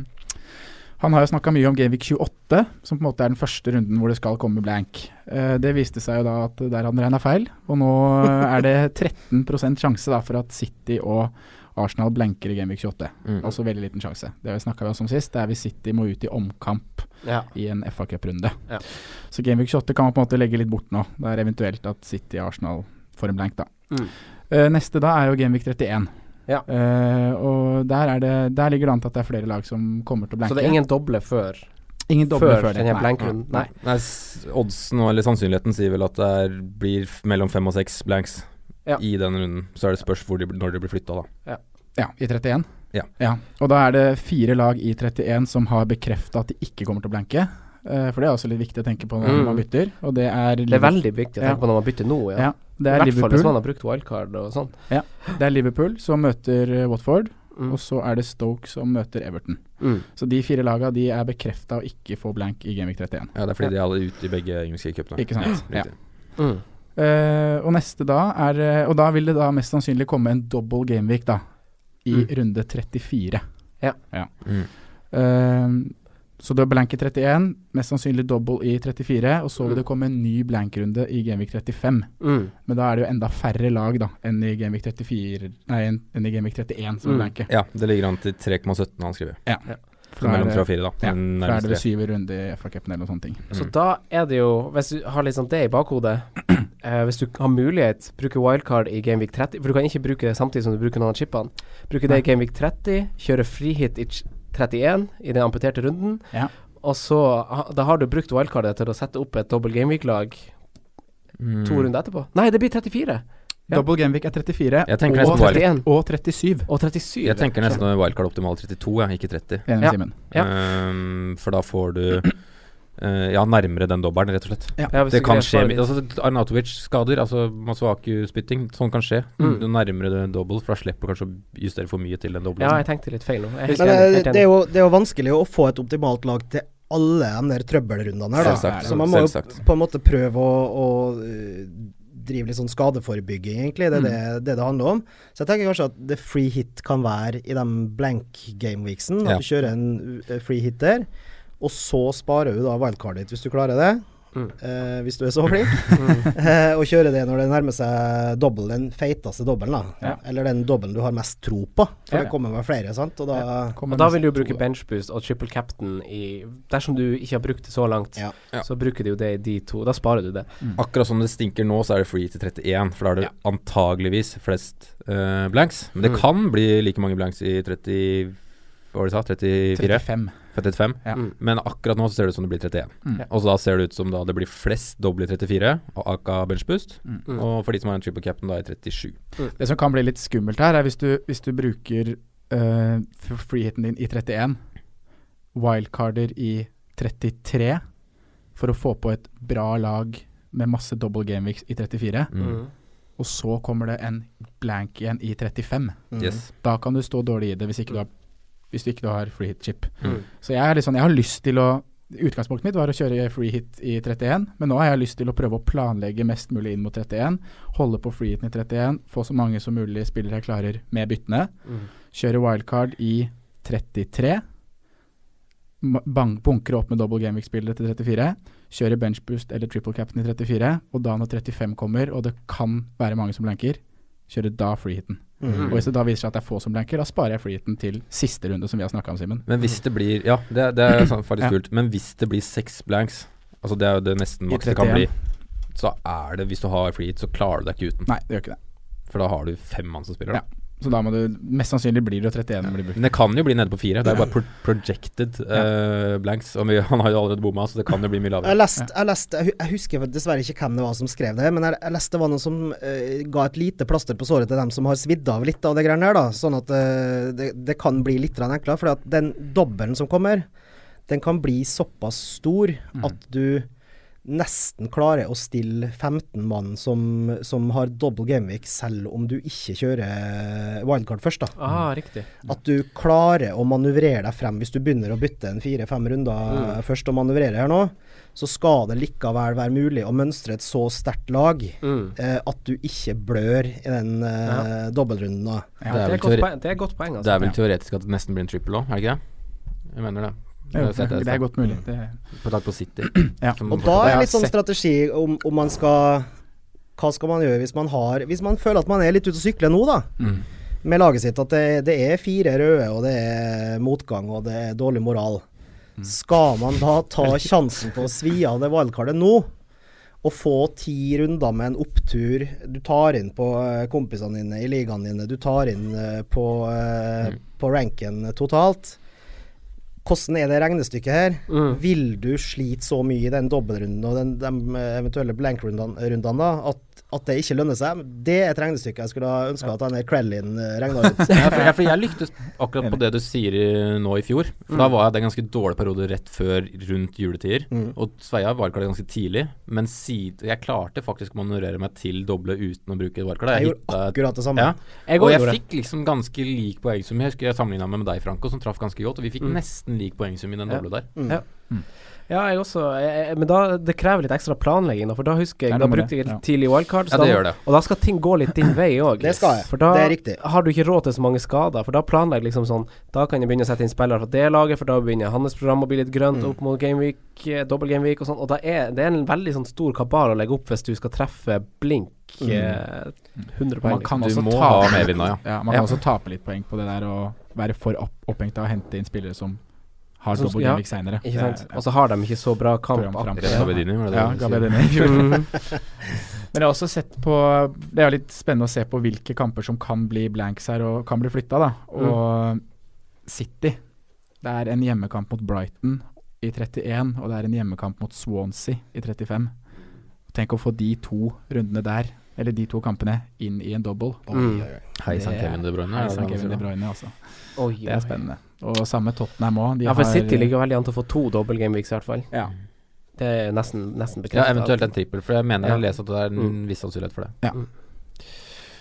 Han har jo snakka mye om Gameweek 28, som på en måte er den første runden hvor det skal komme blank. Eh, det viste seg jo da at der hadde han regna feil, og nå eh, er det 13% sjanse da for at City og Arsenal blanker i Gameweek 28. mm. Altså veldig liten sjanse. Det snakka vi også om sist. Det er hvis City må ut i omkamp Ja. i en FA Cup-runde. Ja. Så Gameweek 28 kan man på en måte legge litt bort nå. Det er eventuelt at City og Arsenal får en blank, da. Mm. Uh, neste da er jo Gameweek 31. Ja. Uh, og der, er det, der ligger det an til at det er flere lag som kommer til å blanke. Så det er ingen doble før, ingen doble før, før det. Nei. blankrunden? Nei. Nei, oddsen og, eller sannsynligheten sier vel at det er, blir mellom fem og seks blanks Ja. i den runden. Så er det spørs hvor de, når de blir flytta, da. Ja, i 31. Ja. Og da er det fire lag i 31 som har bekrefta at de ikke kommer til å blanke. Eh, for det er også litt viktig å tenke på når Mm. man bytter. Og det er, Det er veldig viktig å Ja. tenke på når man bytter nå, ja. ja, det I er hvert fall hvis man har brukt wildcard og sånn. det er Liverpool som møter eh, Watford. Mm. Og så er det Stoke som møter Everton. Mm. Så de fire laga de er bekrefta å ikke få blank i Gameweek 31. Ja, det er fordi de er alle ute i begge engelske cupene. Ikke sant? Ja. Eh, og neste da er eh, Og da vil det da mest sannsynlig komme en double gameweek, da. I Mm. runde 34. Mm. Uh, så det er blank i 31, mest sannsynlig double i 34, og så vil Mm. det komme en ny blankrunde i Gameweek 35. Mm. Men da er det jo enda færre lag da enn i Gameweek 34 Nei, enn i Gameweek 31 som er Mm. blanke. Ja, det ligger an til 3,17 han skriver. Ja, fra mellom det- tre og fire, da. Ja, for er det vel tre. syv runder i FA-cupen eller noen sånne ting. Så Mm. da er det jo, hvis du har liksom det i bakhodet eh, Hvis du har mulighet, bruke wildcard i Gameweek 30 For du kan ikke bruke det samtidig som du bruker noen av chipene. Bruke det i Gameweek 30, kjøre frihit i 31 i den amputerte runden. Ja. Og så Da har du brukt wildcardet til å sette opp et dobbel Gameweek-lag Mm. to runder etterpå. Nei, det blir 34! Ja. Double gameweek er 34 Jeg og, 31 og 37. og 37. Jeg tenker nesten wildcard optimal 32, ja, ikke 30. Ja. Ehm, for da får du eh, ja, nærmere den dobbelen, rett og slett. Ja, Det kan skje altså, Arnatovic-skader, altså Masuaku-spytting, sånn kan skje. Mm. Du nærmere det double, for da slipper du kanskje å justere for mye til den dobbelen. Ja, jeg tenkte litt feil nå. Er enig. eh, det, er jo, det er jo vanskelig å få et optimalt lag til alle de der trøbbelrundene her, da. Selvsagt. Så man må jo på en måte prøve å, å eh, drive litt sånn skadeforebygging, egentlig. Det er det, det det handler om. Så jeg tenker kanskje at det free hit kan være i de blank gameweeksene. At Ja. du kjører en uh, free hit der. Og så sparer du da wildcardet ditt, hvis du klarer det. Mm. Eh, hvis du er så flink. Mm. Eh, og kjøre det når det nærmer seg dobbel, den feiteste dobbelen, da. Ja. Eller den dobbelen du har mest tro på. For Ja. det kommer med flere, sant. Og da ja. Og da vil du bruke to, da. benchboost og triple captain i Dersom du ikke har brukt det så langt, så bruker du jo det i de to. Da sparer du det. Akkurat som det stinker nå, så er det free til 31, for da er det antageligvis flest uh, blanks. Men det Mm. kan bli like mange blanks i Hva var det du sa? 34? 35. 35? Ja. Mm. Men akkurat nå så ser det ut som det blir 31. Mm. Og så da ser det ut som da det blir flest doble 34 og Aka benchboost. Mm. Og for de som har en triple cap'n da i 37. Det som kan bli litt skummelt her, er hvis du, hvis du bruker uh, freehiten din i 31, wildcarder i 33, for å få på et bra lag med masse double gameweeks i 34, Mm. Mm. og så kommer det en blank igjen i 35. Mm. Yes. Da kan du stå dårlig i det hvis ikke du har, hvis du ikke har free hit chip. Mm. Så jeg er litt sånn, jeg har lyst til å Utgangspunktet mitt var å kjøre free hit i 31, men nå har jeg lyst til å prøve å planlegge mest mulig inn mot 31. Holde på free hiten i 31, få så mange som mulig spillere jeg klarer med byttene. Mm. Kjøre wildcard i 33. ma- Bang, bunkre opp med double gameweek-spillere til 34. Kjøre benchboost eller triple cap'n i 34. Og da når 35 kommer, og det kan være mange som blanker, kjøre da freehiten. Mm. Og hvis det da viser seg at det er få som blanker, da sparer jeg freehiten til siste runde, som vi har snakka om, Simen. Men hvis det blir Ja, det, det er faktisk faktisk Ja. Men hvis det blir seks blanks, altså det er jo det nesten maks det kan bli, så er det Hvis du har free hit, så klarer du deg ikke uten. Nei, det gjør ikke det. For da har du fem mann som spiller. Da. Så da må du Mest sannsynlig blir det jo 31 som blir brukt. Men det kan jo bli nede på fire. Det er bare pro projected uh, blanks. Og vi, han har jo allerede bomma, så det kan jo bli mye lavere. jeg, leste, jeg hu- jeg husker dessverre ikke hvem det var som skrev det, men jeg, jeg leste det var noen som uh, ga et lite plaster på såret til dem som har svidd av litt av det greiene her, da. Sånn at uh, det, det kan bli litt enklere. For den dobbelen som kommer, den kan bli såpass stor Mm. at du nesten klarer å stille 15 mann som, som har double gameweek, selv om du ikke kjører wildcard først, da. Ah, riktig. At du klarer å manøvrere deg frem hvis du begynner å bytte en fire-fem runder Mm. først og manøvrere her nå, så skal det likevel være mulig å mønstre et så sterkt lag Mm. eh, at du ikke blør i den eh, dobbeltrunden. da. Ja. Det, er godt poeng, det er et godt poeng, altså. Det er vel teoretisk at det nesten blir en triple òg, er det ikke det? Jeg mener det. Jo, Jeg det er godt mulig. Det, På tak på City. ja. Og da er litt sånn strategi om, om man skal Hva skal man gjøre hvis man har Hvis man føler at man er litt ute å sykle nå, da. Mm. Med laget sitt. At det, det er fire røde, og det er motgang, og det er dårlig moral. Mm. Skal man da ta sjansen på å svi av det wildcardet nå? Og få ti runder med en opptur. Du tar inn på eh, kompisene dine i ligaene dine. Du tar inn eh, på, eh, Mm. på ranken totalt. Hvordan er det regnestykket her? Mm. Vil du slite så mye i den dobbeltrunden og den, de eventuelle blank-rundene at, at det ikke lønner seg? Det er et regnestykke jeg skulle ha ønska at han Krellin eh, regna ut. Ja, for, ja, for jeg lyktes akkurat på det du sier i, nå i fjor. For da var jeg det en ganske dårlig periode rett før rundt juletider. Mm. Og Sveia wildcardet ganske tidlig, men side, jeg klarte faktisk å manøvrere meg til doble uten å bruke wildcard. Jeg Jeg gjorde akkurat det samme. ja, Jeg og jeg fikk liksom ganske lik poengsum. Jeg husker jeg sammenligna med deg, Franco, som traff ganske godt. Og vi fikk Mm. nesten lik poengsum i den Ja. doble der. Mm. Ja. Ja, jeg også. Jeg, men da, det krever litt ekstra planlegging, da. For da husker jeg Da brukte jeg ja. tidlig wildcard. Ja, det gjør det. Og da skal ting gå litt din vei òg. Det skal jeg. For da Det er riktig. har du ikke råd til så mange skader. For da planlegger liksom sånn Da kan jeg begynne å sette inn spillere fra det laget, for da begynner hans program å bli litt grønt Mm. opp mot gameweek, eh, dobbel gameweek og sånn. Og da er det er en veldig sånn stor kabal å legge opp hvis du skal treffe blink Mm. eh, 100 Man poeng. kan også tape- ha ja. Ja, man kan også tape litt poeng på det der å være for opp, opphengt av å hente inn spillere som har så, double ja, gameweek seinere. Ikke sant? Og så har de ikke så bra kamp. Gabedini, var det Ja? Gabedini i fjor. Men jeg har også sett på Det er jo litt spennende å se på hvilke kamper som kan bli blanks her og kan bli flytta, da. Og City. Det er en hjemmekamp mot Brighton i 31, og det er en hjemmekamp mot Swansea i 35. Tenk å få de to rundene der, eller de to kampene, inn i en double. Mm. Hei sann, Kevin De Bruyne. Hei er sann, Kevin De? Bruyne, altså. Oi, Det er spennende. Og samme Tottenham òg. Ja, for City ligger veldig an til å få to double gameweeks i hvert fall. Ja. Det er nesten, nesten Ja, eventuelt en trippel, for jeg mener jeg har lest at det er en Mm. viss sannsynlighet for det. Det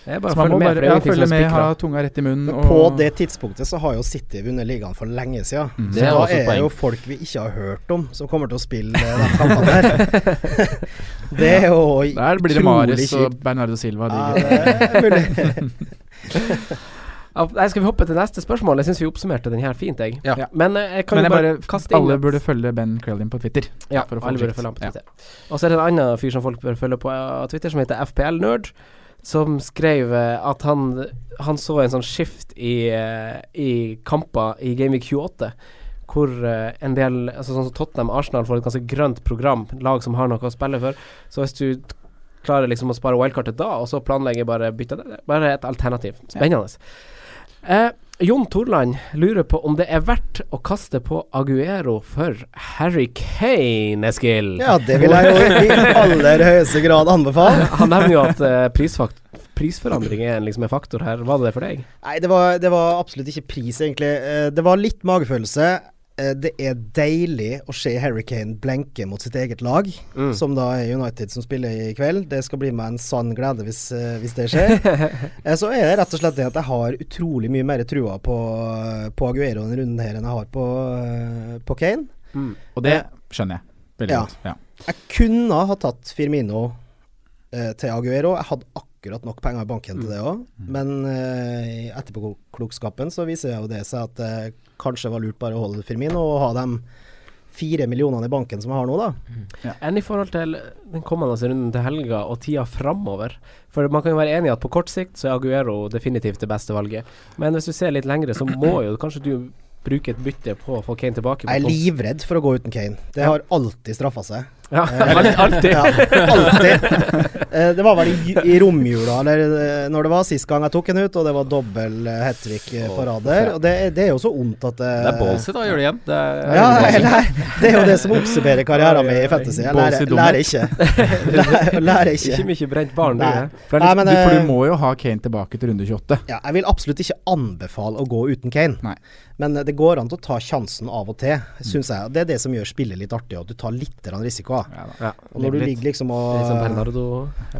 er bare Så å man følge må med, bare følge med, ha tunga rett i munnen. Men og- på det tidspunktet så har jo City vunnet ligaen for lenge siden. Mm. Det Så er da er poeng. jo folk vi ikke har hørt om, som kommer til å spille eh, de kampene der. det er jo Der blir det Maris Mares og. Bernardo Silva. Ja, nei, skal vi hoppe til neste spørsmål? Jeg syns vi oppsummerte den her fint, jeg. Ja. Men eh, jeg kan Men jo jeg bare, bare, kaste inn alle burde følge Ben Crellin på Twitter. Ja, for å få alle burde følge ham på Ja. Og så er det en annen fyr som folk bør følge på eh, Twitter, som heter FPL-nerd, som skrev eh, at han, han så en sånn skift i, eh, i kamper i Gameweek 28, hvor eh, en del altså Sånn som Tottenham Arsenal får et ganske grønt program, lag som har noe å spille for. Så hvis du klarer liksom å spare wildcartet da, og så planlegger bare bytte det, bare et alternativ. Spennende. Eh, Jon Torland lurer på om det er verdt å kaste på Aguero for Harry Kane, Eskil. Ja, det vil jeg jo i aller høyeste grad anbefale. Han nevner jo at eh, prisfakt prisforandring er liksom en faktor her. Var det det for deg? Nei, det var, det var absolutt ikke pris, egentlig. Eh, Det var litt magefølelse. Eh, Det er deilig å se Harry Kane blenke mot sitt eget lag, Mm. som da er United som spiller i kveld. Det skal bli meg en sann glede hvis, eh, hvis det skjer. Eh, Så er det rett og slett det at jeg har utrolig mye mer trua på, på Aguero denne runden her enn jeg har på, på Kane. Mm. Og det skjønner jeg veldig Ja. godt. Ja. Jeg kunne ha tatt Firmino eh, til Aguero. Jeg hadde akkurat nok penger i banken til det òg. Men eh, i etterpåklokskapen så viser jo det seg at det kanskje var lurt bare å holde Firmino og ha de fire millionene i banken som jeg har nå, da. Enn i forhold til den kommende runden til helga og tida framover? For man kan jo være enig i at på kort sikt så er Aguero definitivt det beste valget. Men hvis du ser litt lengre, så må jo kanskje du bruke et bytte på å få Kane tilbake. Jeg er livredd for å gå uten Kane. Det har alltid straffa seg. Ja, Eh, alltid. Ja, alltid. Eh, Det var vel i, i romjula, eller eh, når det var sist gang jeg tok den ut, og det var dobbel uh, hat trick-parader. Og det, det er jo så vondt at det Det er ballsy, da. Gjør det igjen. Det er, Ja, eller, det er jo det som observerer karrieren min i fantasy. Jeg lærer, lærer ikke. Lærer, lærer Ikke ikke. mye brent barn, du. Eh. For Du, for du må jo ha Kane tilbake til runde 28. ja, jeg vil absolutt ikke anbefale å gå uten Kane, Nei. men det går an til å ta sjansen av og til, syns jeg. Det er det som gjør spillet litt artig, at du tar litt grann risiko. Ja, da. ja, Og når du ligger liksom og Bernardo.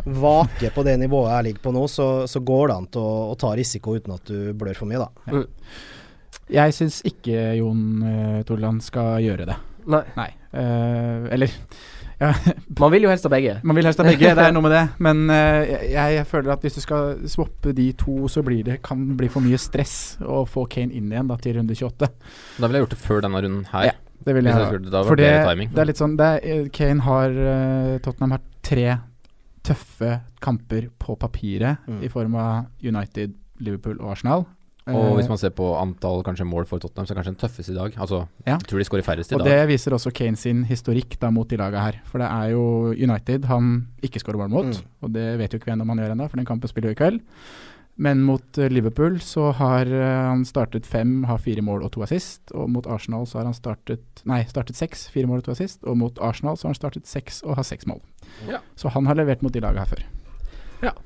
vaker på det nivået jeg ligger på nå, så, så går det an til å, å ta risiko uten at du blør for mye, da. Jeg syns ikke Jon uh, Torland skal gjøre det. Nei. Nei. Uh, eller ja, Man vil jo helst ha begge. Man vil helst ha begge, det er noe med det. Men uh, jeg, jeg føler at hvis du skal swappe de to, så blir det, kan det bli for mye stress å få Kane inn igjen da til runde 28. Da ville jeg gjort det før denne runden her. Ja, Det vil Hvis jeg jeg skulle, da var For det timing. det er litt sånn det er, eh, Kane har eh, Tottenham har tre tøffe kamper på papiret Mm. i form av United, Liverpool og Arsenal. Og Eh, hvis man ser på antall kanskje mål for Tottenham, så er kanskje den tøffeste i dag. Altså, Ja. Jeg tror de skårer færrest i og dag. det viser også Kane sin historikk da mot de laga her. For det er jo United han ikke skårer mål mot, Mm. og det vet jo ikke vi ennå om han gjør ennå, for den kampen spiller jo i kveld. Men mot eh, Liverpool så har eh, han startet fem, har fire mål og to assist. Og mot Arsenal så har han startet Nei, startet seks, fire mål og to assist. Og mot Arsenal så har han startet seks og har seks mål. Ja. Så han har levert mot de laga her før. Ja.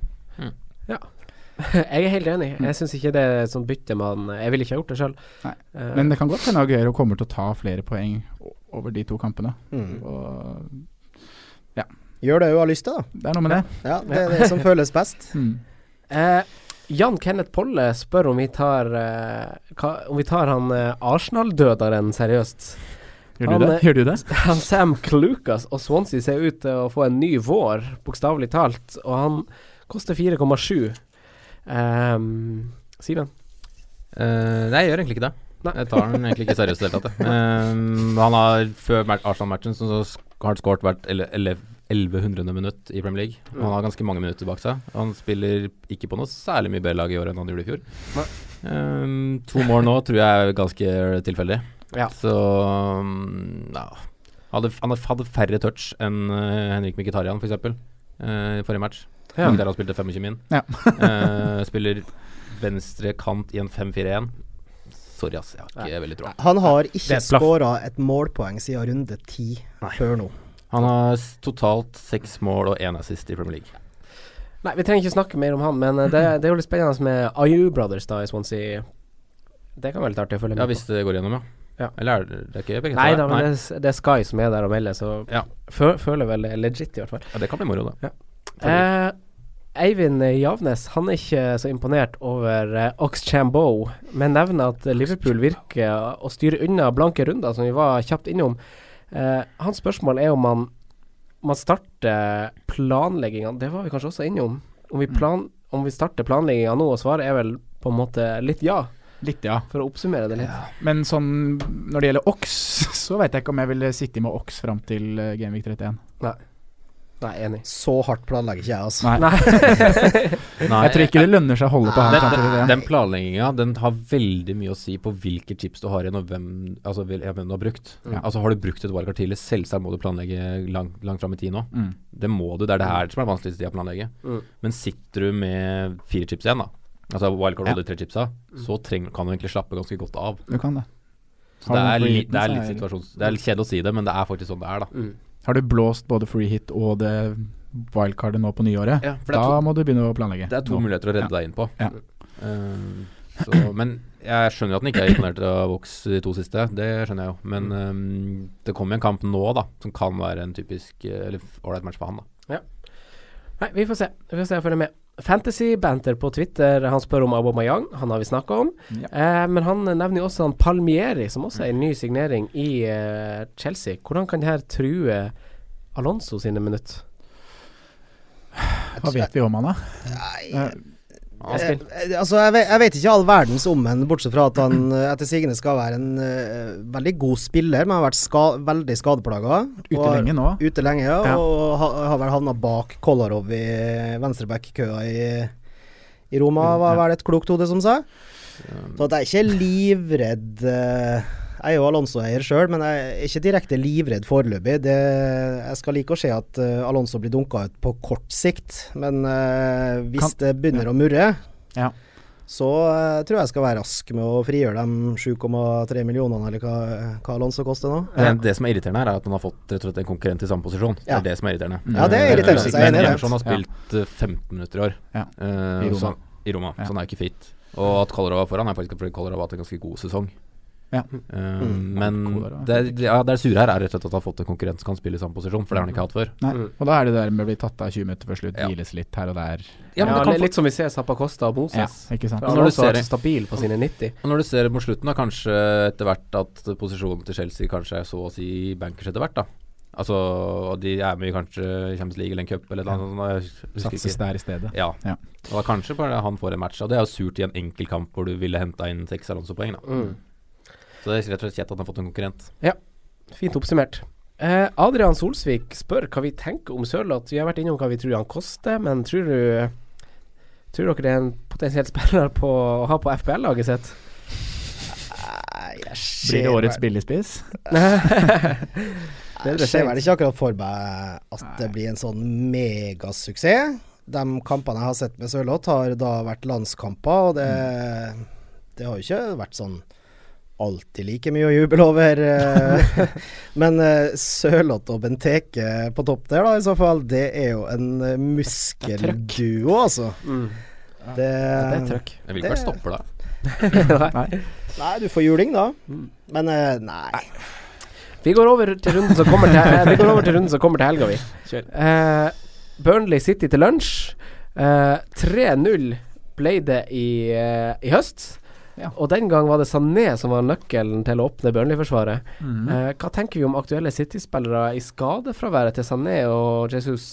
Jeg er helt enig. Jeg syns ikke det er et sånt bytte man Jeg ville ikke ha gjort det sjøl. Men det kan godt hende Aguero kommer til å ta flere poeng over de to kampene. Mm. Og Gjør det hun har lyst til, da. det er noe med det. Ja, det er det som føles best. Mm. Eh, Jan Kenneth Polle spør om vi tar eh, hva, Om vi tar han eh, Arsenal-døderen seriøst. Gjør, Han, du det? eh, Gjør du det? Han Sam Clucas og Swansea ser ut til å få en ny vår, bokstavelig talt. Og han koster 4,7. Um, Simen? Uh, nei, jeg gjør egentlig ikke det. Nei. Jeg tar den egentlig ikke seriøst i det hele tatt. Eh, han har før Arsenal-matchen så så har han skåret hvert ele- 1100. minutt i Premier League. Han har ganske mange minutter bak seg. Han spiller ikke på noe særlig mye bedre lag i år enn han gjorde i fjor. Nei. Eh, to mål nå tror jeg er ganske tilfeldig. Ja. Så um, ja. hadde, Han hadde færre touch enn uh, Henrik Mkhitaryan, f.eks. Uh, I forrige match. Ja. han spilte 25 min. Ja. uh, spiller venstre kant i en 5-4-1. Sorry, ass. Jeg har ikke veldig tro. Han har ikke et skåra et målpoeng siden runde ti før nå. Han har totalt seks mål og én assist i Premier League. Nei, vi trenger ikke snakke mer om han, men eh, det, det er jo litt spennende med IU Brothers da i Swansea. Det kan være litt artig å følge med Ja, hvis det går gjennom, ja. Ja. Eller er det, det er ikke begge Nei da, men det, er det er Sky som er der og melder, så Ja. fø, føler vel legit, i hvert fall. ja, det kan bli moro, da. Eh, Eivind Javnes han er ikke så imponert over eh, Oxchambeau, men nevner at Liverpool virker å styre unna blanke runder, som vi var kjapt innom. Eh, hans spørsmål er om man, man starter planlegginga Det var vi kanskje også innom. Om vi, plan, om vi starter planlegginga nå, og svaret er vel på en måte litt ja, Litt, ja. for å oppsummere det litt. Men sånn når det gjelder Ox, så vet jeg ikke om jeg ville sitte med Ox fram til Genvik 31. Nei, enig. Så hardt planlegger ikke jeg, altså. Nei. Nei. Nei, jeg tror ikke det lønner seg å holde på han den, den, den planlegginga Den har veldig mye å si på hvilke chips du har igjen, og hvem, altså, hvem du har brukt. Ja. Altså Har du brukt et wildcard tidlig, selvsagt må du planlegge lang, langt fram i tid nå. Mm. Det må du. Det er det her som er vanskeligst å planlegge. Mm. Men sitter du med fire chips igjen, da, altså wildcard Ja. tre chipsa, så treng, kan du egentlig slappe ganske godt av. Du kan det. Så det er, litt, det er litt situasjons... Det er kjedelig å si det, men det er faktisk sånn det er, da. Mm. Har du blåst både free hit og det wildcardet nå på nyåret, Ja, da to, må du begynne å planlegge. det er to nå. muligheter å redde Ja. deg inn på. Ja. Uh, så, men jeg skjønner at han ikke er imponert av Vox de to siste, det skjønner jeg jo. Men um, det kommer en kamp nå, da, som kan være en typisk eh, ålreit match for han, da. Nei, vi får se. Vi får se, og følge med. Fantasy-banter på Twitter, han spør om Aubameyang. Han har vi snakka om. Ja. Eh, men han nevner jo også han Palmieri, som også er en ny signering i eh, Chelsea. Hvordan kan det her true Alonso sine minutter? Hva vet vi om han, da? Nei, Askild? Eh, eh, altså, jeg vet, jeg vet ikke all verdens om ham, bortsett fra at han eh, etter sigende skal være en uh, veldig god spiller, men har vært ska veldig skadeplaga. Ute lenge nå. Ute lenge, ja. Ja. Og ha, har vel havna bak Kolarov i venstreback-køa i, i Roma, var Ja. vel et klokt hode som sa. Så at jeg er ikke livredd eh, Jeg er jo Alonso-eier sjøl, men jeg er ikke direkte livredd foreløpig. Det, jeg skal like å se at eh, Alonso blir dunka ut på kort sikt, men uh, hvis Kan- det begynner å murre, Ja. så uh, tror jeg jeg skal være rask med å frigjøre de 7,3 millionene, eller hva, hva Alonso koster nå. det, det som er irriterende her, er at han har fått rett og slett en konkurrent i samme posisjon. Det er det som er irriterende. Ja, det er irriterende, Men, jeg er Men enig i det. Emerson har spilt eh, 15 minutter i år. Ja. Eh, I Roma. Så, I Roma, Ja. så han er ikke fit. Og at Kolarov er foran, er faktisk fordi Kolarov har hatt en ganske god sesong. Ja. Mm. Men er det, ja, det sure her er rett og slett at han har fått en konkurrent som kan spille i samme posisjon, for det har han ikke hatt før. Nei. Mm. Og da er det der med å bli tatt av 20 minutter før slutt, Ja. hviles litt her og der. Ja, men det litt som vi ser Zappa Costa og Moses. Ja, ikke sant. For når du Alonso ser er stabil på sine 90. Og når du ser mot slutten, da kanskje etter hvert at posisjonen til Chelsea kanskje er så å si bankers etter hvert, da. Altså, og de er med i kanskje Champions League eller en cup eller noe sånt. Jeg Satses ikke. der i stedet. Ja. Ja. Og da kanskje bare han får en match. Og det er jo surt i en enkel kamp hvor du ville henta inn seks Alonso-poeng, da. Mm. Så det er rett og slett kjett at han har fått en konkurrent. Ja, Fint oppsummert. Eh, Adrian Solsvik spør hva vi tenker om Sørloth. Vi har vært innom hva vi tror han koster, men tror du Tror dere det er en potensiell spiller på, å ha på FPL-laget sitt? Jeg Blir det årets billigspiss? Jeg ser vel ikke akkurat for meg at det blir en sånn megasuksess. De kampene jeg har sett med Sørloth, har da vært landskamper, og det, det har jo ikke vært sånn alltid like mye å juble over. eh. Men eh, Sørloth og Benteke på topp der, da, i så fall, det er jo en eh, muskelduo, altså. Mm. Det, Det er trøkk. Jeg vil ikke Det- være stopper da. Nei. Nei, du får juling, da. Mm. Men nei. Vi går over til runden som kommer til, vi går over til, runden som kommer til helga, vi. Kjør. Eh, Burnley City til lunsj. Uh, 3-0 ble det i, uh, i høst. Ja. Og den gang var det Sané som var nøkkelen til å åpne Burnley-forsvaret. Mm. Eh, hva tenker vi om aktuelle City-spillere i skadefraværet til Sané og Jesus?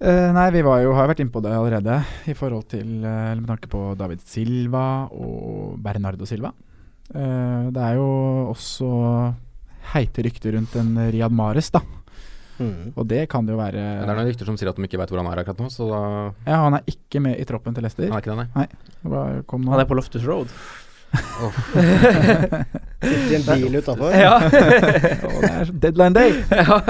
Eh, nei, vi var jo, har jo vært inne på det allerede, i forhold til eh, med tanke på David Silva og Bernardo Silva. Eh, det er jo også heite rykter rundt en Riyad Mares, da. Mm. Og det kan det jo være ja, det er noen rykter som sier at de ikke vet hvor han er akkurat nå, så da Ja, han er ikke med i troppen til Leicester. Han er ikke det, nei. nei. kom nå? Han er på Loftus Road. Sitter i en bil utafor. ja. oh, det er deadline day! ja.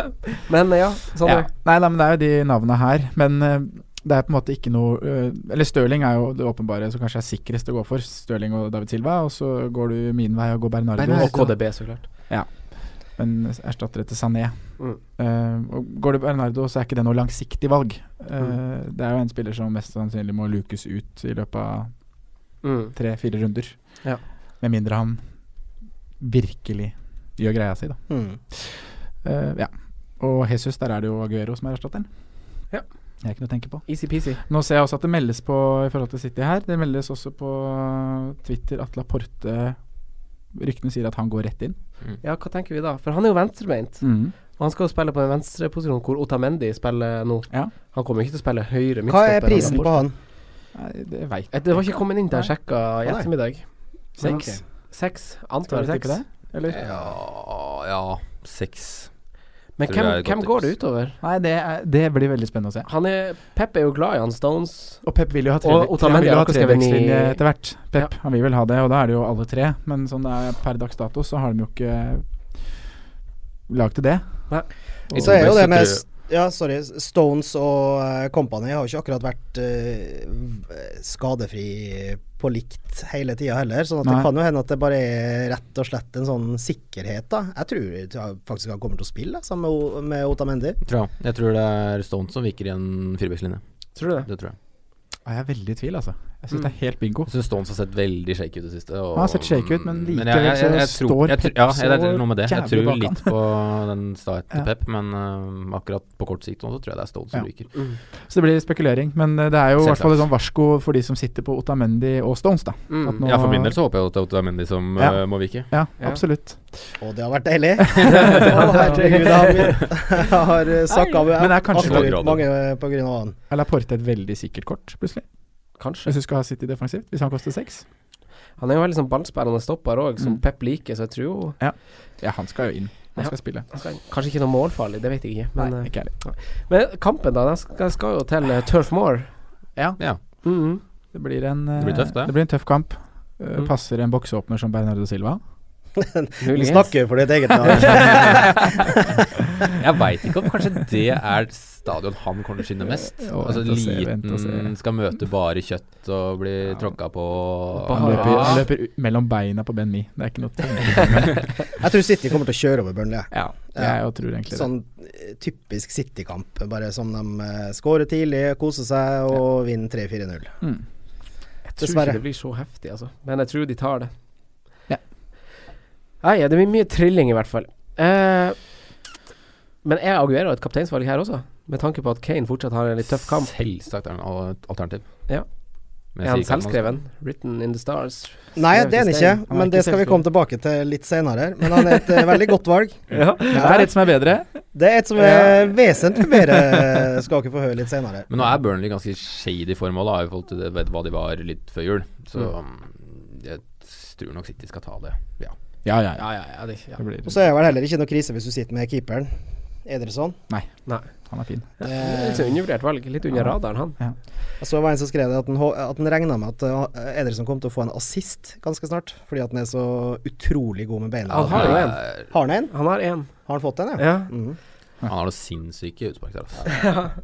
Men ja, sånn Ja. er Nei, nei, men det er jo de navnene her. Men eh, det er på en måte ikke noe eh, Eller Stirling er jo det åpenbare som kanskje er sikrest å gå for. Stirling og David Silva. Og så går du min vei og går Bernardo. Bernardo. Og KDB, så klart. Men erstatter det til Sané. Mm. Uh, og går du Bernardo, så er ikke det noe langsiktig valg. Uh, Mm. Det er jo en spiller som mest sannsynlig må lukes ut i løpet av Mm. tre-fire runder. Ja. Med mindre han virkelig gjør greia si, da. Mm. Eh, ja. Og Jesus, der er det jo Aguero som er erstatteren. Ja. Det er ikke noe å tenke på. Easy-peasy. Nå ser jeg også at det meldes på i forhold til City her. Det meldes også på Twitter at Laporte Ryktene sier at han går rett inn. Ja, hva tenker vi da? For han er jo venstrebeint. Og han skal jo spille på en venstreposisjon hvor Otamendi spiller nå. Ja. Han kommer ikke til å spille høyre Hva er prisen på han? Nei, det veit jeg Det var ikke kommet inn til jeg sjekka i ettermiddag. Seks. Seks. Antar jeg. seks. Eller? Ja, ja seks. Men hvem, hvem går det utover? Nei, det, er, det blir veldig spennende å se. Han er Pep er jo glad i han Stones. Og Pep vil jo ha Og tre- Otamendi han vil jo har ha akkurat skrevet inn i- trevekslinje etter hvert. Pep, han vil vel ha det, og da er det jo alle tre. Men sånn det er per dags dato, så har de jo ikke lag til det. Nei. Og- Så er jo det med Ja, sorry. Stones og uh, Company har jo ikke akkurat vært uh, skadefri på likt hele tida heller. Sånn det kan jo hende at det bare er rett og slett en sånn sikkerhet, da. Jeg tror jeg faktisk han kommer til å spille sammen med, med Otamendi. Tror jeg. jeg tror det er Stones som viker i en firebackslinje. Tror du det? Det tror jeg. Jeg er veldig i tvil, altså. Jeg syns Mm. det er helt bingo. Jeg syns Stones har sett veldig shake ut i det siste. Og, Han har sett shake ut, men likevel jeg, jeg, jeg, jeg, så tror, står Pep Ja, så det er noe med det. Jeg tror litt på den starten til Ja. Pep, men uh, akkurat på kort sikt nå så tror jeg det er Stones som Ja. ryker. Mm. Så det blir spekulering. Men eh, det er jo i hvert fall et sånn varsko for de som sitter på Otamendi og Stones, da. Mm. At nå- Ja, for min del så håper jeg at det er Otamendi som Ja. uh, må vike. Ja, Ja. absolutt. Og det har vært deilig. Herregud, jeg har, sakka men absolutt mange pga. av han. Eller er Porte et veldig sikkert kort, plutselig? Kanskje. Hvis du skal ha City defensivt, hvis han koster seks? Han er jo veldig sånn ballsperrende stopper òg, som Mm. Pep liker, så jeg tror jo Ja, han skal jo inn. Han Ja. skal spille. han skal, Kanskje ikke noe målfarlig, det vet jeg ikke. Men, Nei, eh, ikke heller. men kampen, da, den skal, skal jo til uh, Turf Moor. Ja, Ja. Mm. det blir en eh, Det blir tøft, det. Det blir en tøff kamp. Eh, Mm. Passer en bokseåpner som Bernardo Silva. Du snakker for ditt eget lag. Jeg veit ikke om kanskje det er stadion han kommer til å skinne mest. Jo, altså se, liten, skal møte bare kjøtt og bli Ja. tråkka på. Han løper, han løper mellom beina på Ben Mi. Det er ikke noe Jeg tror City kommer til å kjøre over Burnley. Ja, Ja. jeg tror egentlig det. Sånn eh, typisk City-kamp. Bare som de uh, skårer tidlig, koser seg og vinner 3-4-0. Mm. Jeg tror Dessverre. ikke det blir så heftig, altså. Men jeg tror de tar det. Ja. Nei, det blir mye trilling, i hvert fall. Eh, men er Aguero et kapteinsvalg her også? Med tanke på at Kane fortsatt har en litt tøff kamp. Selvsagt er han et alternativ. Ja. Men Er han selvskreven? Written in the stars? Nei, det er han ikke. Han men det skal vi komme tilbake til litt senere. Men han er et eh, veldig godt valg. Ja. Det er et som er bedre. Det er et som er vesentlig bedre, skal dere få høre litt senere. Men nå er Burnley ganske shady formål, da, i forhold til det, vet hva de var litt før jul. Så Mm. um, jeg tror nok City skal ta det. Ja. Ja, ja, ja. Ja, ja, ja, det, ja. Det blir, Og så er det vel heller ikke noe krise hvis du sitter med keeperen. Ederson. han er fin. Ja, det Litt sånn undervurdert valg. Litt under Ja. radaren, han. Jeg så var en som skrev det at han, at han regna med at uh, Ederson kom til å få en assist ganske snart, fordi at han er så utrolig god med beina. Han har jo en. Eh, Har han en? Han har en. Har han fått en, ja? Ja. Mhm. Han har noe sinnssyke utspark der, altså.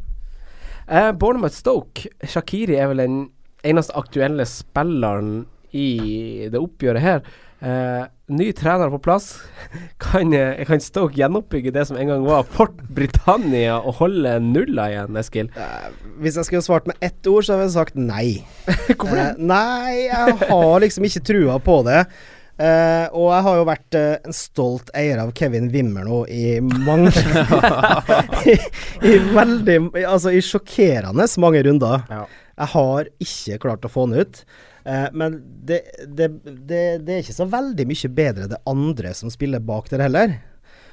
uh, Bournemouth Stoke. Shakiri er vel den eneste aktuelle spilleren i det oppgjøret her. Eh, ny trener på plass. Kan, kan Stoke gjenoppbygge det som en gang var Fort Britannia og holde nulla igjen, Eskil? Eh, hvis jeg skulle svart med ett ord, så hadde jeg sagt nei. Hvorfor det? Eh, nei, jeg har liksom ikke trua på det. Og jeg har jo vært en stolt eier av Kevin Wimmer nå i mange i, I veldig Altså i sjokkerende mange runder. Ja. Jeg har ikke klart å få han ut. Eh, men det, det, det, det er ikke så veldig mye bedre det andre som spiller bak der heller.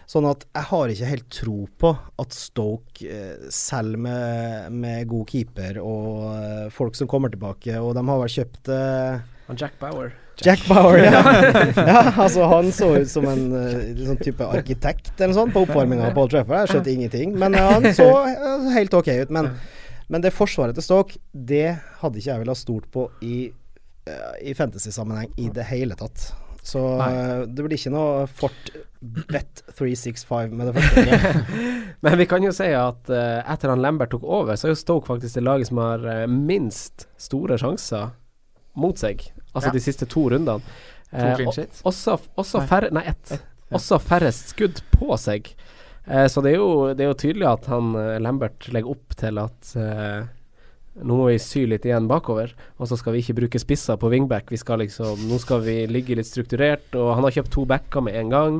Sånn at jeg har ikke helt tro på at Stoke, eh, selv med, med god keeper og eh, folk som kommer tilbake, og de har vel kjøpt Jack Bauer. Jack Bauer, ja. ja. Altså, han så ut som en sånn type arkitekt eller sånn på oppvarminga av Paul Trafford. Jeg skjønte ingenting, men han så helt ok ut. Men, men det forsvaret til Stoke, det hadde ikke jeg villet ha stolt på i, i fantasy-sammenheng i det hele tatt. Så eh, det blir ikke noe Fort Bet 365 med det første. Men vi kan jo si at uh, etter han Lambert tok over, så er jo Stoke faktisk det laget som har uh, minst store sjanser mot seg. Altså Ja. de siste to rundene. To Eh, og- Også, også færre Nei, ett. ja. Også færrest skudd på seg. Eh, så det er, jo, det er jo tydelig at han Lambert legger opp til at nå må vi sy litt igjen bakover, og så skal vi ikke bruke spisser på wingback. Vi skal liksom Nå skal vi ligge litt strukturert, og han har kjøpt to backer med en gang.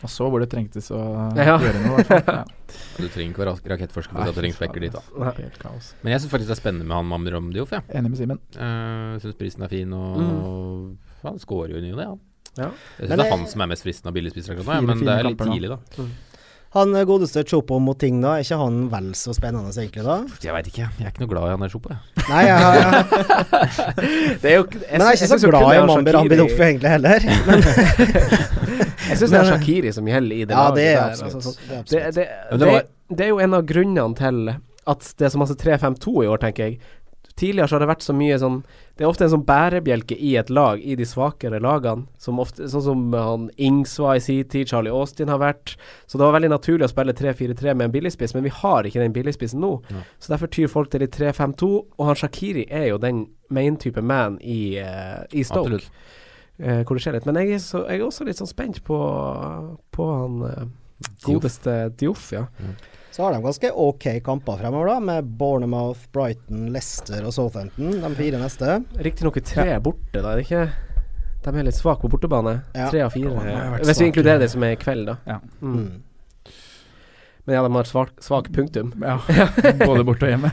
Og så hvor det trengtes å Ja. gjøre noe. i hvert fall. Ja. Du trenger ikke være rakettforsker for å at spekker dit, da. Helt kaos. Men jeg syns faktisk det er spennende med han Mamram Dioff, jeg. Enig med Simen. Uh, syns prisen er fin, og Mm. han scorer jo i ny og ne, han. Ja. Jeg syns det er han som er mest fristende av billigspisser akkurat nå, men det er litt kamper tidlig, da. Han eh, godeste Chopo Moting, da, er ikke han vel så spennende egentlig da? Jeg veit ikke, jeg er ikke noe glad i han der Chopo, jeg. Nei, jeg, har- jeg, Det er jo, men jeg er ikke så glad i Mamber Ambidoffe egentlig heller. Men, Jeg syns det er Shakiri som gjelder i det ja, laget det er der. absolutt. altså, sånn. Det er absolutt. det, det, det det er jo en av grunnene til at det er så masse 3-5-2 i år, tenker jeg. Tidligere så har det vært så mye sånn Det er ofte en sånn bærebjelke i et lag, i de svakere lagene, som ofte Sånn som han Ings var i sin tid, Charlie Austin har vært. Så det var veldig naturlig å spille 3-4-3 med en billigspiss, men vi har ikke den billigspissen nå. Ja. Så derfor tyr folk til litt 3-5-2, og han Shakiri er jo den main-type man i, uh, i Stoke. Eh, hvor det skjer litt. Men jeg er, så, jeg er også litt sånn spent på, på han uh, godeste Dioff, ja. Så har de ganske ok kamper fremover, da, med Bournemouth, Brighton, Leicester og Southampton, de fire neste. Riktignok tre borte, da, er det ikke? De er litt svake på bortebane. Ja. Tre av fire. Ja, Hvis vi inkluderer det som er i kveld, da. Ja. Mm. Mm. Men ja, de har svak, svak punktum. Ja, både borte og hjemme.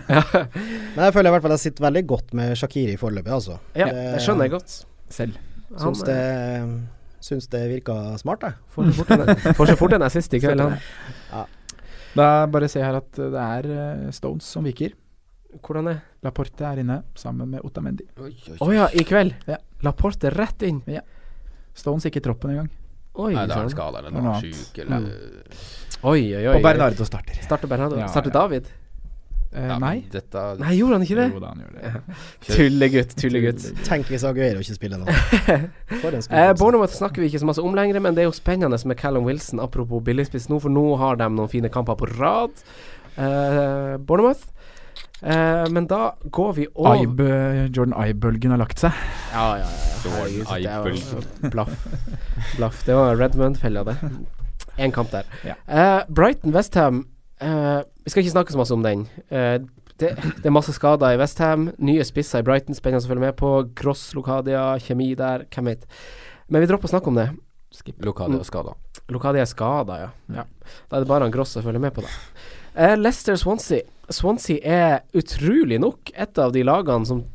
Men jeg føler i hvert fall jeg sitter veldig godt med Shakiri foreløpig, altså. Ja, Det- det skjønner jeg godt. Selv. Syns det, syns det virka smart, jeg. får så fort en- assist i kveld, han. Da bare se her at det er eh, Stones som viker. Hvordan det? Laporte er inne sammen med Otamendi. Oi, oh, ja, i kveld. Ja. Laporte rett inn. Stones ikke i troppen engang. Oi Nei, da er han sann. skada eller Noe sjuk eller Oi, oi, oi. Og Bernardo starter. Starter Bernardo. Ja, Starter ja. David? Eh, Ja, nei. Dette Nei, gjorde han ikke det? Jo da, han gjør det. Tullegutt, tullegutt. Tenk hvis Aguero ikke spiller nå. Eh. Bournemouth snakker vi ikke så masse om lenger, men det er jo spennende med Callum Wilson, apropos billigspiss nå, for nå har de noen fine kamper på rad. Eh, Bournemouth. Eh, men da går vi over Ibe, Jordan Eye-bølgen har lagt seg. Ja, ja, ja. Jordan Herregud, det var- Ibe-bølgen. Blaff. Blaff. Det var Redmond-fella, det. Én kamp der. Ja. Eh, Brighton-Westham uh, Vi skal ikke snakke så masse om den. Eh, det, det er masse skader i Westham. Nye spisser i Brighton, spennende å følge med på. Gross, Lokadia, kjemi der, hvem vet. Men vi dropper å snakke om det. Skip. Lokadia er skada. Lokadia er skada, ja. ja. Da er det bare han Gross å følge med på, da. Eh, Leicester-Swansea. Swansea er utrolig nok et av de lagene som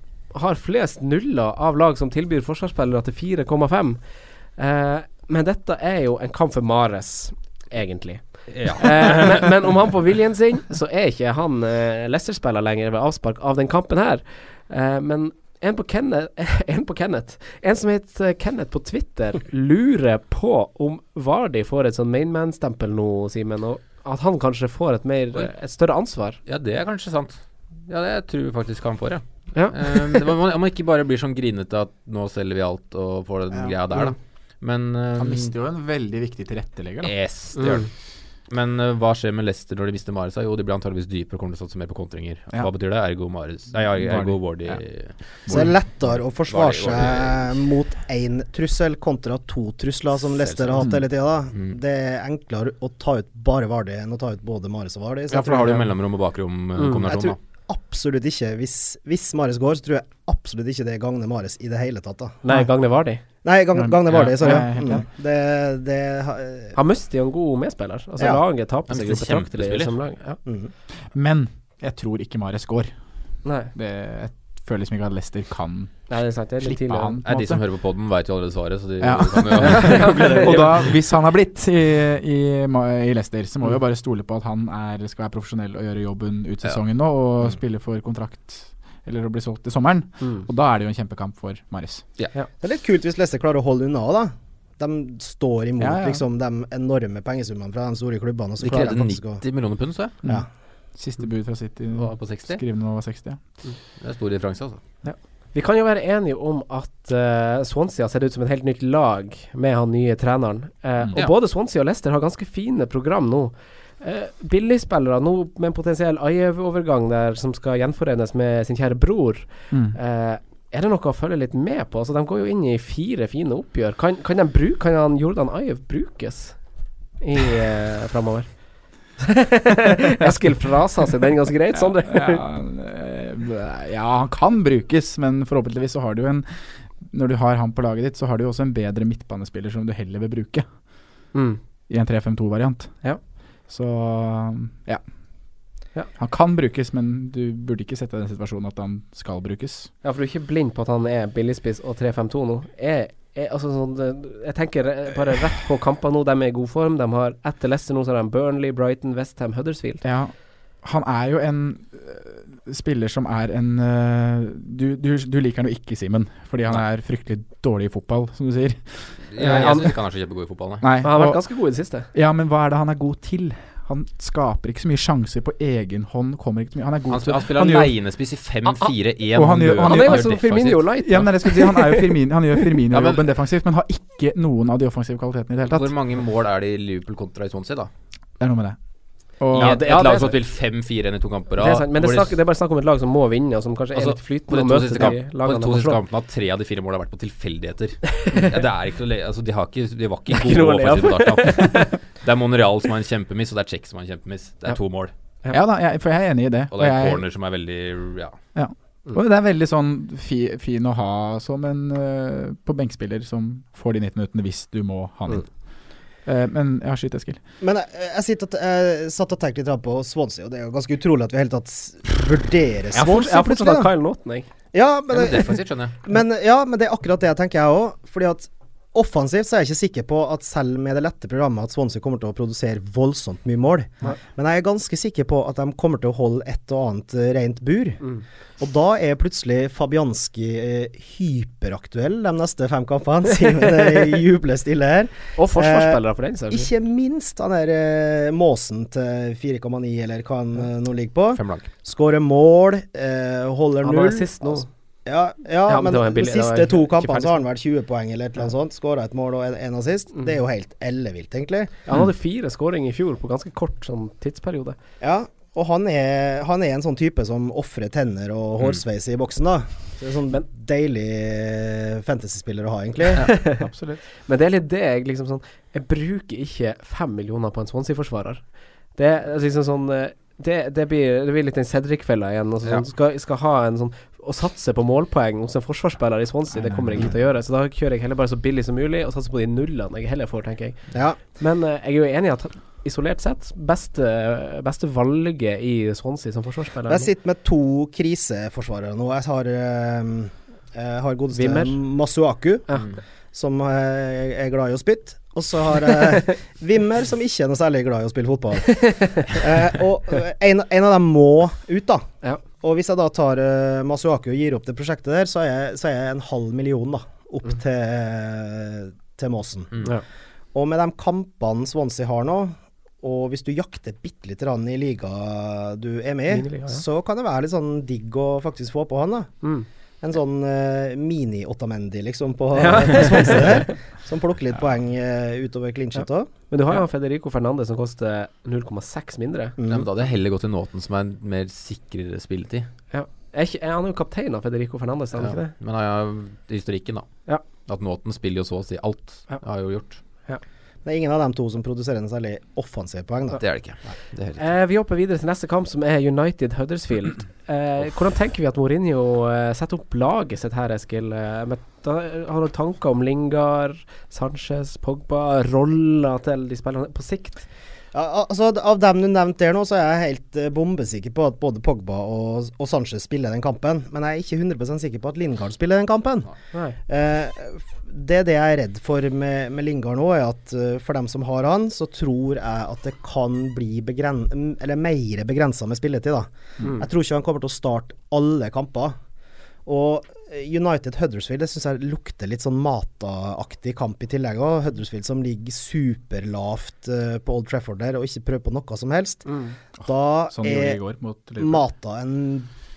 har flest nuller av lag som tilbyr forsvarsspillere til 4,5. Eh, men dette er jo en kamp for Mares, egentlig. Ja. Eh, men, men om han får viljen sin, så er ikke han eh, Leicester-spiller lenger ved avspark av den kampen her. Eh, men en på, Kenneth, en på Kenneth En som heter Kenneth på Twitter, lurer på om Vardi får et sånn mainman-stempel nå, Simen. Og at han kanskje får et, mer, et større ansvar. ja, det er kanskje sant. Ja, det tror jeg faktisk han får, ja. Ja. um, det må, man må ikke bare bli sånn grinete at nå selger vi alt og får den Ja. greia der, da. Men uh, Han mister jo en veldig viktig tilrettelegger, da. Yes, det gjør Mm. Men uh, hva skjer med Leicester når de mister Mares? Jo, de blir antageligvis dypere og kommer til å satse mer på kontringer. Ja. Hva betyr det? Ergo Mares Nei, ergo Wardy. Ja. Så det er lettere å forsvare seg mot én trussel kontra to trusler, som Leicester har hatt hele tida. Mm. Det er enklere å ta ut bare Vardy enn å ta ut både Mares og Vardy. Ja, for da har du mellomrom og bakrom-kombinasjon, mm. tror Absolutt ikke. Hvis, hvis Mares går, så tror jeg absolutt ikke det gagner Mares i det hele tatt. da Nei, Gagne Vardi. Nei, gang, gagner Vardy, sorry. Ja, ja. Mm. Det, det ha- Han mister jo en god medspiller. Altså Ja. Laget taper Han seg jo betraktelig som lag. Ja. mm. Men jeg tror ikke Mares går. Nei. Det, jeg føler liksom ikke at Leicester kan Nei, det er sant. Det er slippe tidligere. han. Nei, de som hører på poden, veit jo allerede svaret, så de Ja. kan jo Og da, hvis han har blitt i, i, i Leicester, så må vi jo bare stole på at han er, skal være profesjonell og gjøre jobben ut Ja. nå, og Mm. spille for kontrakt eller å bli solgt til sommeren. Mm. Og da er det jo en kjempekamp for Mares. Det er litt kult hvis Leicester klarer å holde unna, da. De står imot Ja, ja. liksom de enorme pengesummene fra de store klubbene, og så De krevde de faktisk å 90 millioner pund, så jeg. Ja. Siste bud fra City Var på 60. skrivende over 60. Ja. Det er stor differanse, altså. Vi kan jo være enige om at uh, Swansea ser ut som et helt nytt lag med han nye treneren. Uh, Mm. og Ja. både Swansea og Leicester har ganske fine program nå. Uh, Billigspillere nå med en potensiell Ajev-overgang der som skal gjenforenes med sin kjære bror. Mm. Uh, er det noe å følge litt med på? Altså, de går jo inn i fire fine oppgjør. Kan, kan, de bru kan Jordan Ajev brukes i eh, framover? Eskil frasa seg den ganske greit, Sondre. Ja, eh, ja, han kan brukes, men forhåpentligvis så har du en Når du har han på laget ditt, så har du også en bedre midtbanespiller som du heller vil bruke mm. i en 3-5-2-variant. Ja. Så ja. Ja. Han kan brukes, men du burde ikke sette deg i den situasjonen at han skal brukes. Ja, for du er ikke blind på at han er billigspiss og 3-5-2 nå. Er, er, altså, sånn, jeg tenker eh, bare rett på kamper nå. De er i god form. De har etter Leicester nå så har de Burnley, Brighton, Westham, Huddersfield. Ja, han er jo en øh, spiller som er en øh, du, du, du liker han jo ikke, Simen, fordi han er fryktelig dårlig i fotball, som du sier. Ja, jeg han- syns ikke han er så kjempegod i fotball, nei. Nei, Han har vært ganske god i det siste. ja, men hva er det han er god til? Han skaper ikke så mye sjanser på egen hånd. Kommer ikke så mye Han er god Han, han spiller alenespiss i 5-4-1. Og han gjør- Han han er jo som Firmino Light. ja, men det jeg si, Han, er jo Firmino, han gjør Ja, Firmino-jobben men- defensivt, men har ikke noen av de offensive kvalitetene i det hele Hvor mange mål er det i Liverpool kontra i Swansea, da? Det er noe med det. Og, I Ja, et, det- et ja, lag er som har spilt 5-4-1 i to kamper. Det er sant, men det er, hvor de- snakk, det er bare snakk om et lag som må vinne, og som kanskje Altså, er litt På flytende de to siste, kamp, på de to siste kampene har tre av de fire målene vært på tilfeldigheter. ja, det er ikke noe Altså, de, har ikke, de var ikke gode offensivt mot Det er Monreal som har en kjempemiss, og det er Czech som har en kjempemiss. Det Ja. er to mål. ja da, jeg, for jeg er enig i det. Og det er jeg, corner som er veldig Ja. og det er veldig sånn fi, fin å ha som en uh, på benkspiller som får de 19 minuttene hvis du må ha den inn. Eh, men ja, skyt, Eskil. Men jeg, jeg, sitter, og- jeg satt og tenkte litt på Swansea, og det er jo ganske utrolig at vi i hele tatt vurderer Jeg har jeg har plutselig hatt. Kyle Naughton, jeg. Ja, men, det, jeg. men, ja, men det er akkurat det jeg tenker, jeg òg. Fordi at offensivt så er jeg ikke sikker på at selv med det lette programmet at Swansea kommer til å produsere voldsomt mye mål. Nei. Men jeg er ganske sikker på at de kommer til å holde et og annet eh, rent bur. Mm. Og da er plutselig Fabianski eh, hyperaktuell de neste fem kampene, siden det jubler stille her. Og forsvarsspillere, for den saks. Ikke minst han der eh, Måsen til 4,9, eller hva han eh, nå ligger på. Skårer mål, eh, holder Han null. var sist nå. Ja, ja, Ja, men men, de siste to kampene så har han vel 20 poeng eller et eller annet sånt. Skåra et mål og en, en assist. Mm. Det er jo helt ellevilt, egentlig. Ja, han hadde fire skåringer i fjor på ganske kort sånn tidsperiode. Ja, og han er, han er en sånn type som ofrer tenner Mm. og hårsveis i boksen, da. Så det er sånn Men- deilig eh, fantasy-spiller å ha, egentlig. Absolutt. Men det er litt det jeg liksom sånn Jeg bruker ikke fem millioner på en Swansea-forsvarer. Det er liksom sånn eh, det, det, blir, det blir litt den Cedric-fella igjen. Altså, Ja. sånn, skal, skal ha en sånn Å satse på målpoeng hos en forsvarsspiller i Swansea, det kommer jeg ikke til å gjøre. Så da kjører jeg heller bare så billig som mulig, og satser på de nullene jeg heller får, tenker jeg. Ja. Men uh, jeg er jo enig i at isolert sett, beste, beste valget i Swansea som forsvarsspiller Jeg sitter med to kriseforsvarere nå. Jeg har, uh, har godeste Wimmer. Masuaku, Ja. som er glad i å spytte. Og så har jeg Wimmer, som ikke er noe særlig glad i å spille fotball. Uh, og en, en av dem må ut, da. Ja. Og hvis jeg da tar uh, Masuaki og gir opp det prosjektet der, så er jeg, så er jeg en halv million da opp Mm. til, til Måsen. Mm. Ja. Og med de kampene Swansea har nå, og hvis du jakter bitte lite grann i liga du er med i, ja. så kan det være litt sånn digg å faktisk få på han, da. Mm. En sånn uh, mini-Ottamendi, liksom, på, Ja. der. Som plukker litt poeng uh, utover clean òg. Ja. Men du har jo Federico Fernandez som koster 0,6 mindre. Ja, men Mm. da hadde jeg heller gått til Nåten, som er en mer sikrere spilletid. Er ikke, er han er jo kaptein av Federico Fernandez, er han ikke det? Men har jeg historikken, da. Ja. At Nåten spiller jo så å si alt. Ja. Har jo gjort. Det er ingen av de to som produserer en særlig offensiv poeng, da. Det er det ikke. Nei, det er helt Eh, vi hopper videre til neste kamp, som er United Huddersfield. Eh, hvordan tenker vi at Mourinho eh, setter opp laget sitt her, Eskil? Eh, med, da, har du tanker om Lingard, Sanchez, Pogba, roller til de spillerne på sikt? Ja, altså, av dem du nevnte der nå, så er jeg helt eh, bombesikker på at både Pogba og, og Sanchez spiller den kampen. Men jeg er ikke 100% sikker på at Lingard spiller den kampen. Eh, det det jeg er redd for med, med Lingard nå, er at eh, for dem som har han, så tror jeg at det kan bli begren eller mer begrensa med spilletid. da. Mm. Jeg tror ikke han kommer til å starte alle kamper. Og United Huddersfield det syns jeg lukter litt sånn Mata-aktig kamp i tillegg. Og Huddersfield som ligger superlavt eh, på Old Trafford der og ikke prøver på noe som helst. Mm. Da Sånn i er går. Mata en,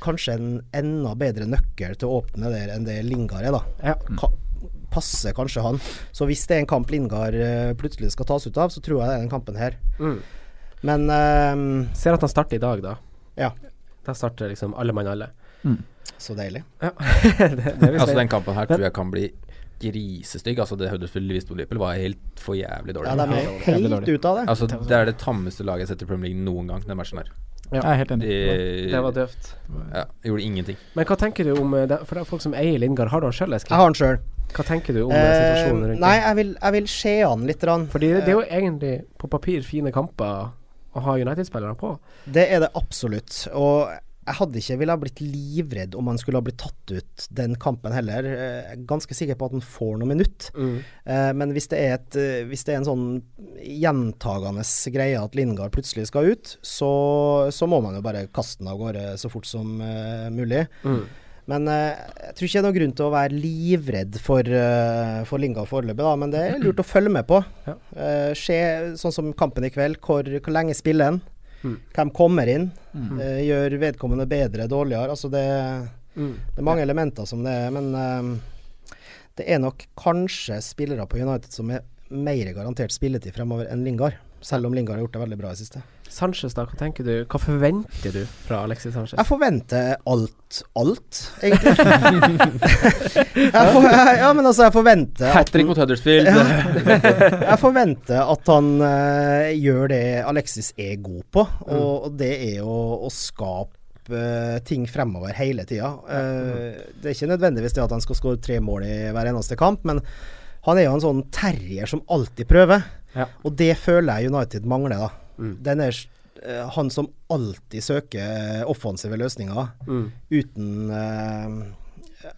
kanskje en enda bedre nøkkel til å åpne der enn det Lingard er, da. Ja. Ka passer kanskje han. Så hvis det er en kamp Lingard eh, plutselig skal tas ut av, så tror jeg det er den kampen her. Mm. Men um, Ser at han starter i dag, da. Ja. Da starter liksom alle mann alle. Så deilig. Ja. det, det Altså. Den kampen her tror jeg kan bli grisestygg. Altså Det Huddersfield viste mot Liverpool var helt for jævlig dårlig. Ja, de er helt, helt dårlig. ute av det. Altså Det er det tammeste laget jeg har sett i Premier League noen gang, den matchen her. Ja. Jeg er helt enig. De, Det var døvt. ja, gjorde ingenting. Men hva tenker du om eh, det, For det er folk som eier Lindgard, Har du han sjøl, Eskil? Jeg har han sjøl. Hva tenker du om eh, situasjonen rundt nei, jeg vil, jeg vil se han litt. Rann. Fordi det, det er jo egentlig på papir fine kamper å ha United-spillere på. Det er det absolutt. Og jeg hadde ikke ville ha blitt livredd om han skulle ha blitt tatt ut den kampen heller. Eh, Jeg er ganske sikker på at han får noen minutt. Eh, men hvis det, er et, eh, hvis det er en sånn gjentagende greie at Lingard plutselig skal ut, så, så må man jo bare kaste den av gårde så fort som uh, mulig. Mm. Men eh, jeg tror ikke det er noen grunn til å være livredd for, uh, for Lingard foreløpig. Men det er lurt å følge med på. Ja. Eh, se sånn som kampen i kveld. Hvor, hvor lenge spiller han? Mm. Hvem kommer inn? Mm. Eh, gjør vedkommende bedre, dårligere? Altså det, Mm. det er mange elementer som det er. Men eh, det er nok kanskje spillere på United som er mer garantert spilletid fremover enn Lingard. Selv om Lingard har gjort det veldig bra i siste. Sanchez, da, hva tenker du? Hva forventer du fra Alexis Sanchez? Jeg forventer alt, alt, egentlig. jeg for, ja, men altså, jeg forventer at Hat trick mot Huddersfield. Jeg forventer at han uh, gjør det Alexis er god på, og, og det er å, å skape eh, ting fremover hele tida. Eh, det er ikke nødvendigvis det at han skal skåre tre mål i hver eneste kamp, men han er jo en sånn terrier som alltid prøver, Ja. og det føler jeg United mangler. da. Mm. Den er uh, han som alltid søker offensive løsninger Mm. uten uh,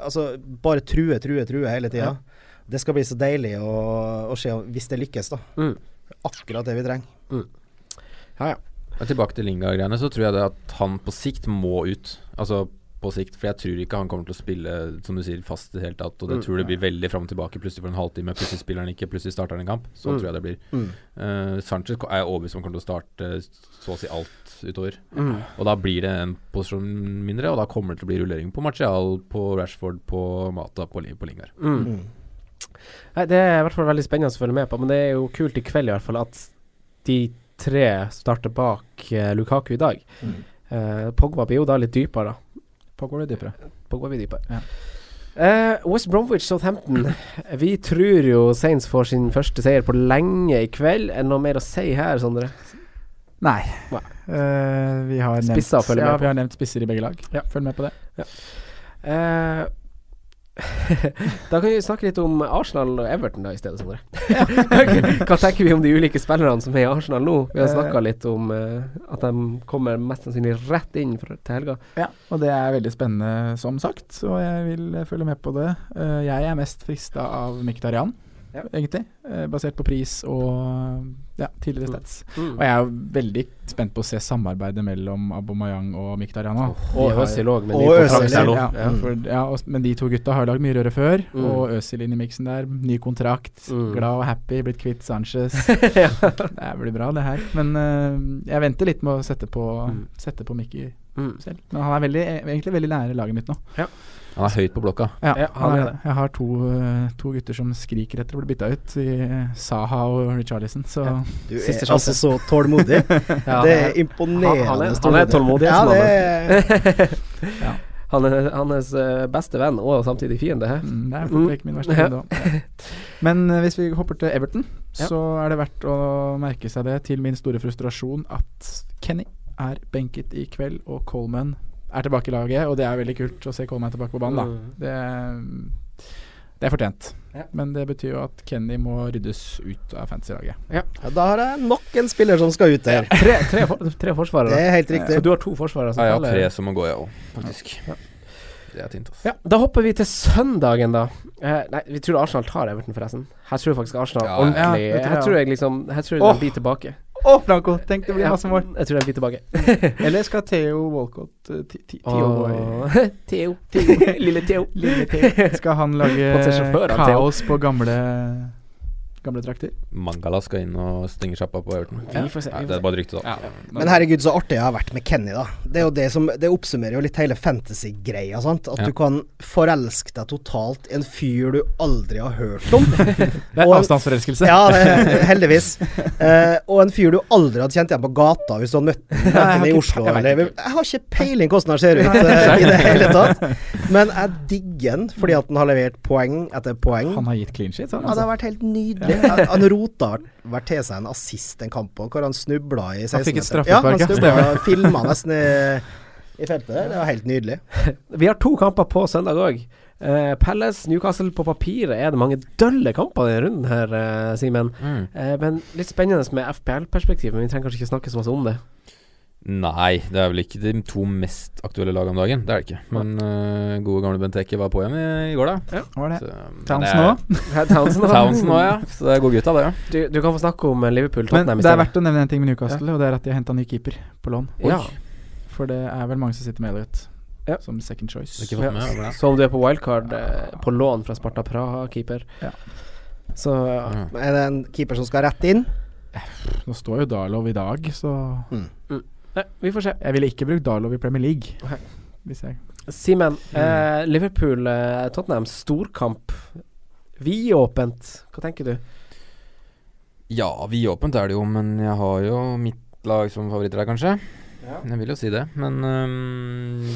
Altså bare true, true, true hele tida. Det skal bli så deilig å, å se hvis det lykkes, da. Mm. Akkurat det vi trenger. Ja, ja. Tilbake til Linga-greiene, så tror jeg det at han på sikt må ut. Altså på sikt, for jeg tror ikke han kommer til å spille som du sier fast i det hele tatt. Og det Mm. tror det blir veldig fram og tilbake. Plutselig for en halvtime, plutselig spiller han ikke, plutselig starter han en kamp. Så Mm. tror jeg det blir. Mm. Uh, Sanchez er jeg overbevist om kommer til å starte så å si alt utover. Mm. Og da blir det en posisjon mindre, og da kommer det til å bli rullering på Martial, på Rashford, på Mata, på, på Lingard. Mm. Mm. Nei, det er i hvert fall veldig spennende å følge med på, men det er jo kult i kveld i hvert fall at de tre starter bak eh, Lukaku i dag. Mm. Eh, Pogba blir jo da litt dypere, da. Pogba det dypere. På går vi dypere. Ja. Uh, West Bromwich Southampton. Vi tror jo Saints får sin første seier på lenge i kveld. Er det noe mer å si her, Sondre? Nei. Nei. Eh, vi har nevnt, Spisser ja, på. vi har nevnt spisser i begge lag. Ja. Følg med på det. Ja. Eh, da kan vi snakke litt om Arsenal og Everton da i stedet, Sondre. Hva tenker vi om de ulike spillerne som er i Arsenal nå? Vi har snakka litt om eh, at de kommer mest sannsynlig rett inn til helga. Ja, og det er veldig spennende, som sagt, og jeg vil eh, følge med på det. Eh, jeg er mest frista av Miktarian, Ja. egentlig, eh, basert på pris og ja, tidligere stats. Mm. Og jeg er veldig spent på å se samarbeidet mellom Abomayang og Mkhitaryan. Oh, Og Øzil òg, Øzil. Ja, Ja. for, ja, og, men de to gutta har lagd mye røre før, Mm. og Øzil inn i miksen der. Ny kontrakt, Mm. glad og happy, blitt kvitt Sanchez. ja. Det blir bra, det her. Men uh, jeg venter litt med å sette på, Mm. sette på Mickey Mm. selv. Men han er veldig, egentlig veldig nære laget mitt nå. Han er høyt på blokka. Ja, Ja, han er jeg har to, eh, to gutter som skriker etter å bli bytta ut, i Saha og Richarlison, så Ja. Du er altså så tålmodig. Ja, det er imponerende han, er, han er tålmodig. Ja, det Han er hans eh, beste venn og samtidig fiende. mm, det er fort vekk min verste Ja. fiende òg. Men eh, hvis vi hopper til Everton, så er det verdt å merke seg det, til min store frustrasjon, at Kenny er benket i kveld, og Coleman er tilbake i laget. Og det er veldig kult å se Coleman tilbake på banen, da. Mm. Det, det er fortjent. Ja. Men det betyr jo at Kenny må ryddes ut av fantasy-laget. Ja, da har jeg nok en spiller som skal ut der. Tre, tre, for, tre forsvarere. Det er helt Så du har to forsvarere som Ja, jeg har tre som må gå, jeg òg, faktisk. Ja. er. Ja, Da hopper vi til søndagen, da. Eh, nei, vi tror Arsenal tar Everton, forresten. Her tror jeg faktisk Arsenal Ja, ordentlig ja, tror jeg Her tror jeg liksom Her tror jeg oh. de blir tilbake. Å, Franco! Tenk det blir masse mål. Jeg tror jeg blir tilbake. Eller skal Theo Walcott uh, Theo Theo. Lille Theo. Lille Theo. Skal han lage kaos på gamle Gamle trakter? Mangala skal inn og stenge sjappa på Everton. Vi får se. Nei, Vi det er bare et rykte, da. Men herregud, så artig jeg har vært med Kenny, da. Det er jo det som Det oppsummerer jo litt hele fantasy-greia. At Ja. du kan forelske deg totalt i en fyr du aldri har hørt om. Det er avstandsforelskelse. Ja, det, heldigvis. Uh, og en fyr du aldri hadde kjent igjen på gata hvis du hadde møtt ham i Oslo. jeg Eller, jeg har ikke peiling hvordan han ser ut uh, i det hele tatt. Men jeg digger han fordi at han har levert poeng etter poeng. Han har gitt clean shit, sånn, altså. Ja, det Altså. har vært helt nydelig. Han, han rota vært til seg en assist en kamp på, hvor han snubla i 16 Han fikk et Ja, straffespark, han ja, snubla og filma nesten i, i feltet der. Det var helt nydelig. Vi har to kamper på søndag òg. Uh, Palace, Newcastle på papiret er det mange dølle kamper i denne runden her, uh, Simen. Mm. Uh, men litt spennende med FPL-perspektiv, men vi trenger kanskje ikke snakke så masse om det. Nei, det er vel ikke de to mest aktuelle lagene om dagen. Det er det ikke. Men uh, gode gamle Benteke var på igjen i, i går, da. Ja, Var det. Så, Townsend er- òg. Townsend, òg, ja. Så det er gode gutta, det. Ja. Du, du kan få snakke om Liverpool. Men det er verdt å nevne en ting med Newcastle, og det er at de har henta ny keeper på lån. Ja. For det er vel mange som sitter med Elliot. Ja. som second choice. Med over det. Så om du er på wildcard eh, på lån fra Sparta Praha-keeper. Ja. Så ja. Ja. Er det en keeper som skal rett inn? Nå står jo Darlov i dag, så Nei, vi får se. jeg ville ikke brukt Darlow i Premier League. Okay. Hvis jeg Simen, eh, Liverpool-Tottenham, storkamp. Vidåpent. Hva tenker du? Ja, vidåpent er det jo, men jeg har jo mitt lag som favoritter her, kanskje. Jeg vil jo si det, men um,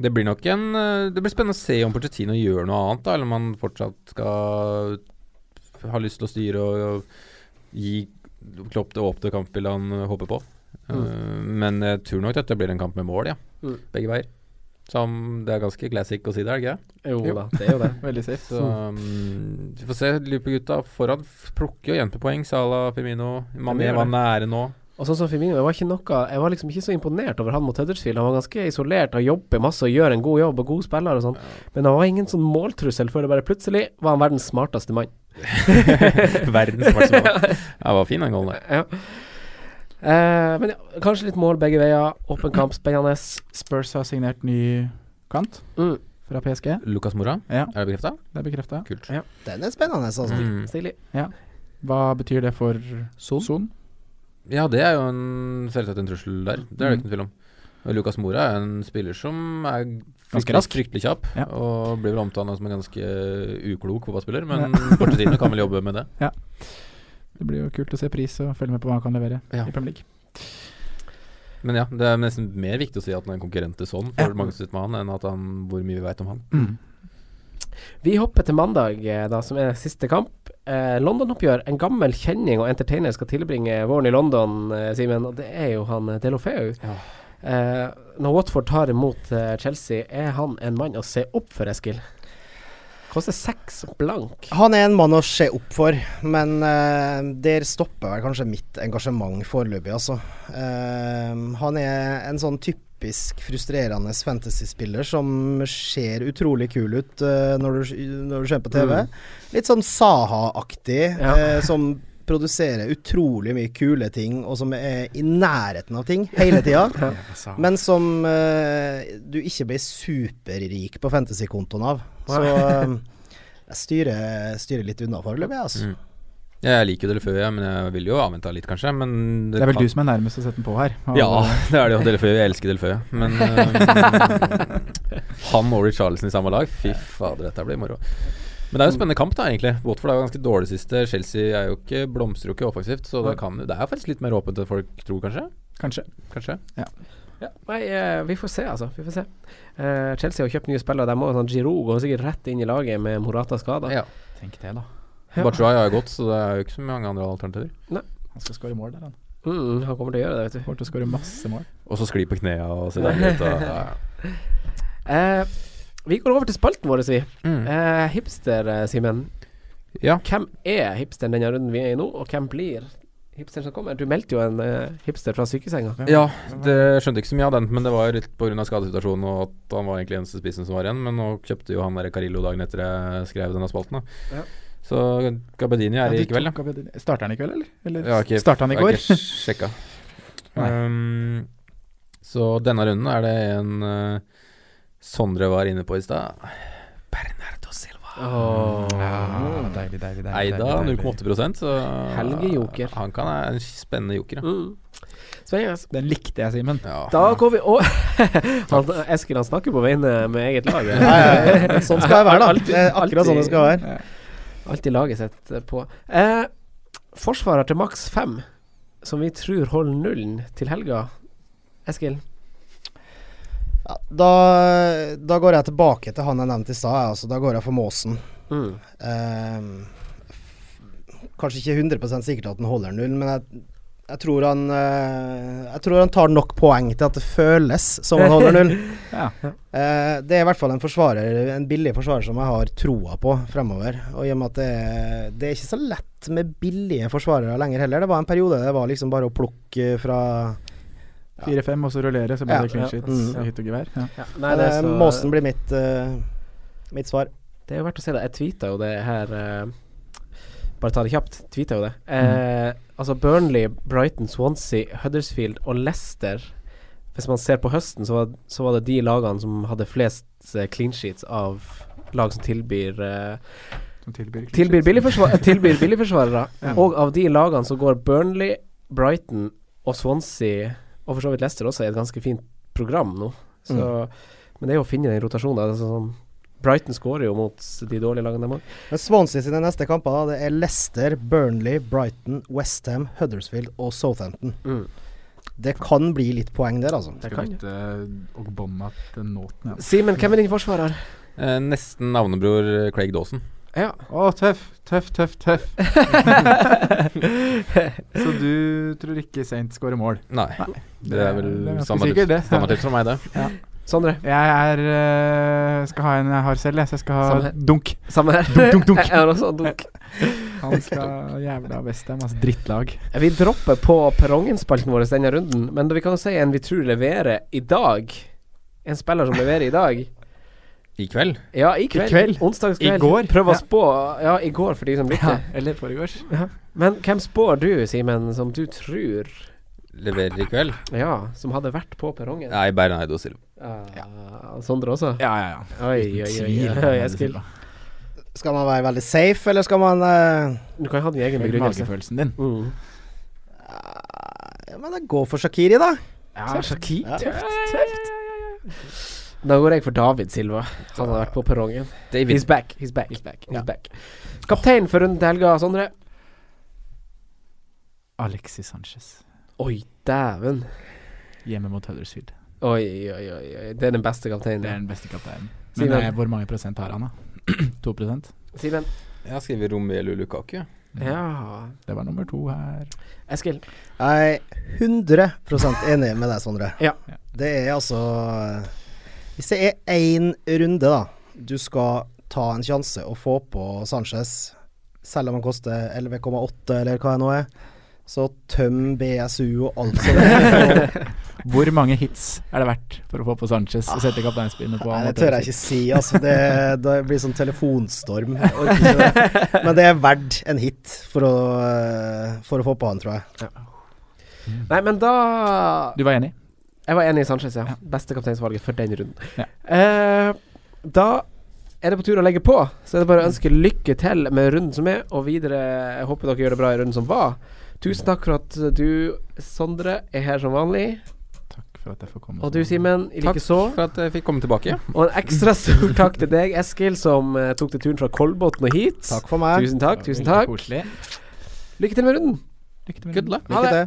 det blir nok en øh, Det blir spennende å se om Porcettino gjør noe annet, da, eller om han fortsatt skal ha lyst til å styre og, og gi Klopp det åpne kampbildet han håper på. Uh, men jeg tror nok dette blir en kamp med mål, ja. Mm. Begge veier. Som det er ganske classic å si det, er det ikke det? Jo, Jo. da, det er jo det. Veldig safe. Så um, vi får se. Liverpool-gutta foran plukker jo igjen på poeng. Salah, Firmino, Mané var nære nå. Og sånn som Firmino, jeg var, ikke noe, jeg var liksom ikke så imponert over han mot Huddersfield. Han var ganske isolert og jobber masse og gjør en god jobb og god spiller og sånn. Men han var ingen sånn måltrussel før det bare plutselig var han verdens smarteste mann. Verdens smarteste mann. Ja, var fin den gangen der. Ja. Eh, men ja, kanskje litt mål begge veier. Åpen kamp, spennende. Spurs har signert ny kant Mm, fra PSG. Lucas Mora, Ja, er det bekrefta? det er bekrefta. Kult. Den er spennende, altså. Mm. stilig. Hva betyr det for Son? Son? Ja, det er jo en, selvsagt en trussel der. Det er det Mm. ikke noe tvil om. Lucas Mora er en spiller som er Ganske rask. fryktelig kjapp, Ja. og blir vel omtalt som en ganske uklok fotballspiller, men Pochettino kan vel jobbe med det. Det blir jo kult å se pris og følge med på hva han kan levere Ja. i Premier League. Men ja, det er nesten mer viktig å si at han er en konkurrent til sånn for Ja. Magnus han, enn at han, hvor mye vi vet om han. Vi hopper til mandag, eh, da, som er siste kamp. Eh, London-oppgjør. En gammel kjenning og entertainer skal tilbringe våren i London, eh, Simen. Og det er jo han Delofeu. Ja. Eh, når Watford tar imot eh, Chelsea, er han en mann å se opp for, Eskil? Koster seks blank. Han er en mann å se opp for, men uh, der stopper vel kanskje mitt engasjement foreløpig, altså. Uh, han er en sånn typisk frustrerende fantasyspiller som ser utrolig kul ut uh, når, du, når du ser på TV. Mm. Litt sånn Saha-aktig, Ja. som produserer utrolig mye kule ting, og som er i nærheten av ting hele tida. Men som uh, du ikke blir superrik på fantasykontoen av. Så eh, jeg styrer, styrer litt unna foreløpig, altså. Mm. Ja, jeg liker Delefeu, jeg, men jeg vil jo avvente litt, kanskje. Men Det er vel kan- du som er nærmest å sette den på her. Og- Ja, det er det jo. Delefeu. Jeg elsker Delefeu. Men um, han og Richarlison i samme lag, fy fader, dette blir moro. Men det er jo en spennende kamp, da, egentlig. Watford er jo ganske dårlig siste. Chelsea er jo ikke, blomstrer jo ikke offensivt, så det, kan, det er faktisk litt mer åpent enn folk tror, kanskje. Kanskje. Kanskje. Ja, nei, eh, vi får se, altså. Vi får se. Eh, Chelsea har kjøpt nye spillere. De må sånn Giroud går sikkert rett inn i laget med Morata skada. Ja. Tenk det, da. Ja. Batshuayi har jo gått, så det er jo ikke så mange andre alternativer. Nei. Han skal skåre mål der, han. Mm, han kommer til å gjøre det, vet du. Kommer til å skåre masse mål. Og så skli på knærne og se deilig ut. Og, ja. Eh, vi går over til spalten vår, vi. Mm. Eh, hipster, eh, Simen. ja. Hvem er hipsteren denne runden vi er i nå, og hvem blir hipsteren som kommer? Du meldte jo en eh, hipster fra sykesenga. Ja, det skjønte ikke så mye av den, men det var litt pga. skadesituasjonen og at han var egentlig eneste spissen som var igjen. Men nå kjøpte jo han der Carillo dagen etter jeg skrev denne spalten. Da. Ja. Så Gabedini er Ja, i kveld, ja. Starter han i kveld, eller? eller ja, okay, Starta han i jeg har går? ikke sjekka. Um, så denne runden er det en uh, Sondre var inne på i stad. Bernardo Silva. Oh. Ja, deilig, deilig, deilig. Eida deilig, deilig. 0,8 så Helgejoker. Han kan være en spennende joker, ja. Mm. Spennende. Den likte jeg, Simen. ja. Da går vi å han, Eskil han snakker på vegne med eget lag. Ja, ja, ja. Sånn skal det være, da. Akkurat sånn det skal være. Alltid laget sitt eh, på. Eh, forsvarer til maks fem, som vi tror holder nullen til helga. Eskil? Ja, da, da går jeg tilbake til han jeg nevnte i stad. Altså, da går jeg for Måsen. Mm. Ehm, kanskje ikke 100% sikkert at han holder null, men jeg, jeg, tror han, eh, jeg tror han tar nok poeng til at det føles som han holder null. Ja. Eh, det er i hvert fall en forsvarer En billig forsvarer som jeg har troa på fremover. Og i og med at det, er- det er ikke så lett med billige forsvarere lenger heller. Det var en periode det var liksom bare å plukke fra 4-5, og så rullere, så blir det clean sheet Mm. i hytt og gevær. Nei, det, eh, så, Måsen blir mitt, uh, mitt svar. det er jo verdt å se det. Jeg tweeta jo det her uh, Bare ta det kjapt. Tweeta jo det. Eh, Altså Burnley, Brighton, Swansea, Huddersfield og Leicester Hvis man ser på høsten, så var, så var det de lagene som hadde flest clean sheets av lag som tilbyr Som tilbyr Tilbyr billigforsvar, tilbyr billigforsvarere. Ja. Og av de lagene så går Burnley, Brighton og Swansea, og for så vidt Leicester også, er et ganske fint program nå. Så, Men det er jo å finne den rotasjonen. Altså, sånn, Brighton skårer jo mot de dårlige lagene, dem òg. Men Swansea sine neste kamper da, det er Leicester, Burnley, Brighton, Westham, Huddersfield og Southampton. Mm. Det kan bli litt poeng der, altså. Det kan bytte Ogbonna til Nåten. Simen, hvem er din forsvarer? Eh, nesten navnebror eh, Craig Dawson. Ja. Å, tøff, tøff, tøff, tøff. Så du tror ikke Saint skårer mål? Nei, det er vel det er ganske meg sikkert, det. standardtips fra meg, det. Sondre? Jeg er øh, skal ha en jeg har selv, jeg. Så jeg skal ha Samme dunk. Samme her. Dunk, dunk, dunk. Jeg har også dunk. Han skal jævla Westham, altså drittlag. Vi dropper på perrongen-spalten vår denne runden, men vi kan jo si en vi tror leverer i dag. En spiller som leverer i dag. I kveld. Ja, i kveld. I kveld. Onsdagskveld. I går. Prøv å Ja. spå. Ja, i går, for de som lytter. eller foregårs. Men hvem spår du, Simen, som du tror Leverer i kveld. Ja, som hadde vært på perrongen? Nei, Bernardo Silva. Ja. Sondre også? Ja, ja, ja. Oi, oi, oi. oi, oi Eskil. Skal man være veldig safe, eller skal man uh, Du kan ha din egen begrunnelse. Magefølelsen din. Mm. ja, Men jeg går for Shakiri, da. Ja, Shakir. Ja. Tøft, tøft. Da går jeg for David Silva. Han hadde vært på perrongen. David. He's back. He's back. He's back. He's back. Kaptein for runden til helga, Sondre. Alexis Sanchez. Oi, dæven. Hjemme mot Huddersfield. Oi, oi, oi. Det er den beste Det er den beste kapteinen. Men eh, hvor mange prosent har han, da? to prosent? Simen. Jeg har skrevet Romelu Lukaku. Ja. Det var nummer to her. Eskil. Jeg er 100 enig med deg, Sondre. Ja. Det er altså Hvis det er én runde, da, du skal ta en sjanse og få på Sanchez, selv om han koster 11,8 eller hva det nå er, så tøm BSU og alt som er. Hvor mange hits er det verdt for å få på Sanchez og sette kapteinspinnet på? Nei, det tør jeg ikke si, altså. Det, det blir sånn telefonstorm. Men det er verdt en hit for å, eh, for å få på han, tror jeg. Nei, men da Du var enig? Jeg var enig i Sanchez, ja. Ja. Beste kapteinsvalget for den runden. Ja. Eh, da er det på tur å legge på, så er det bare å ønske lykke til med runden som er, og videre. Jeg håper dere gjør det bra i runden som var. Tusen takk for at du, Sondre, er her som vanlig. Takk for at jeg får komme. Og du, Simen, Takk for at jeg fikk komme tilbake. Og en ekstra stor takk til deg, Eskil, som eh, tok til turen fra Kolbotn og hit. Takk for meg. Tusen takk. Tusen takk. Lykke til med runden. Lykke til med Good den. luck. Ha det.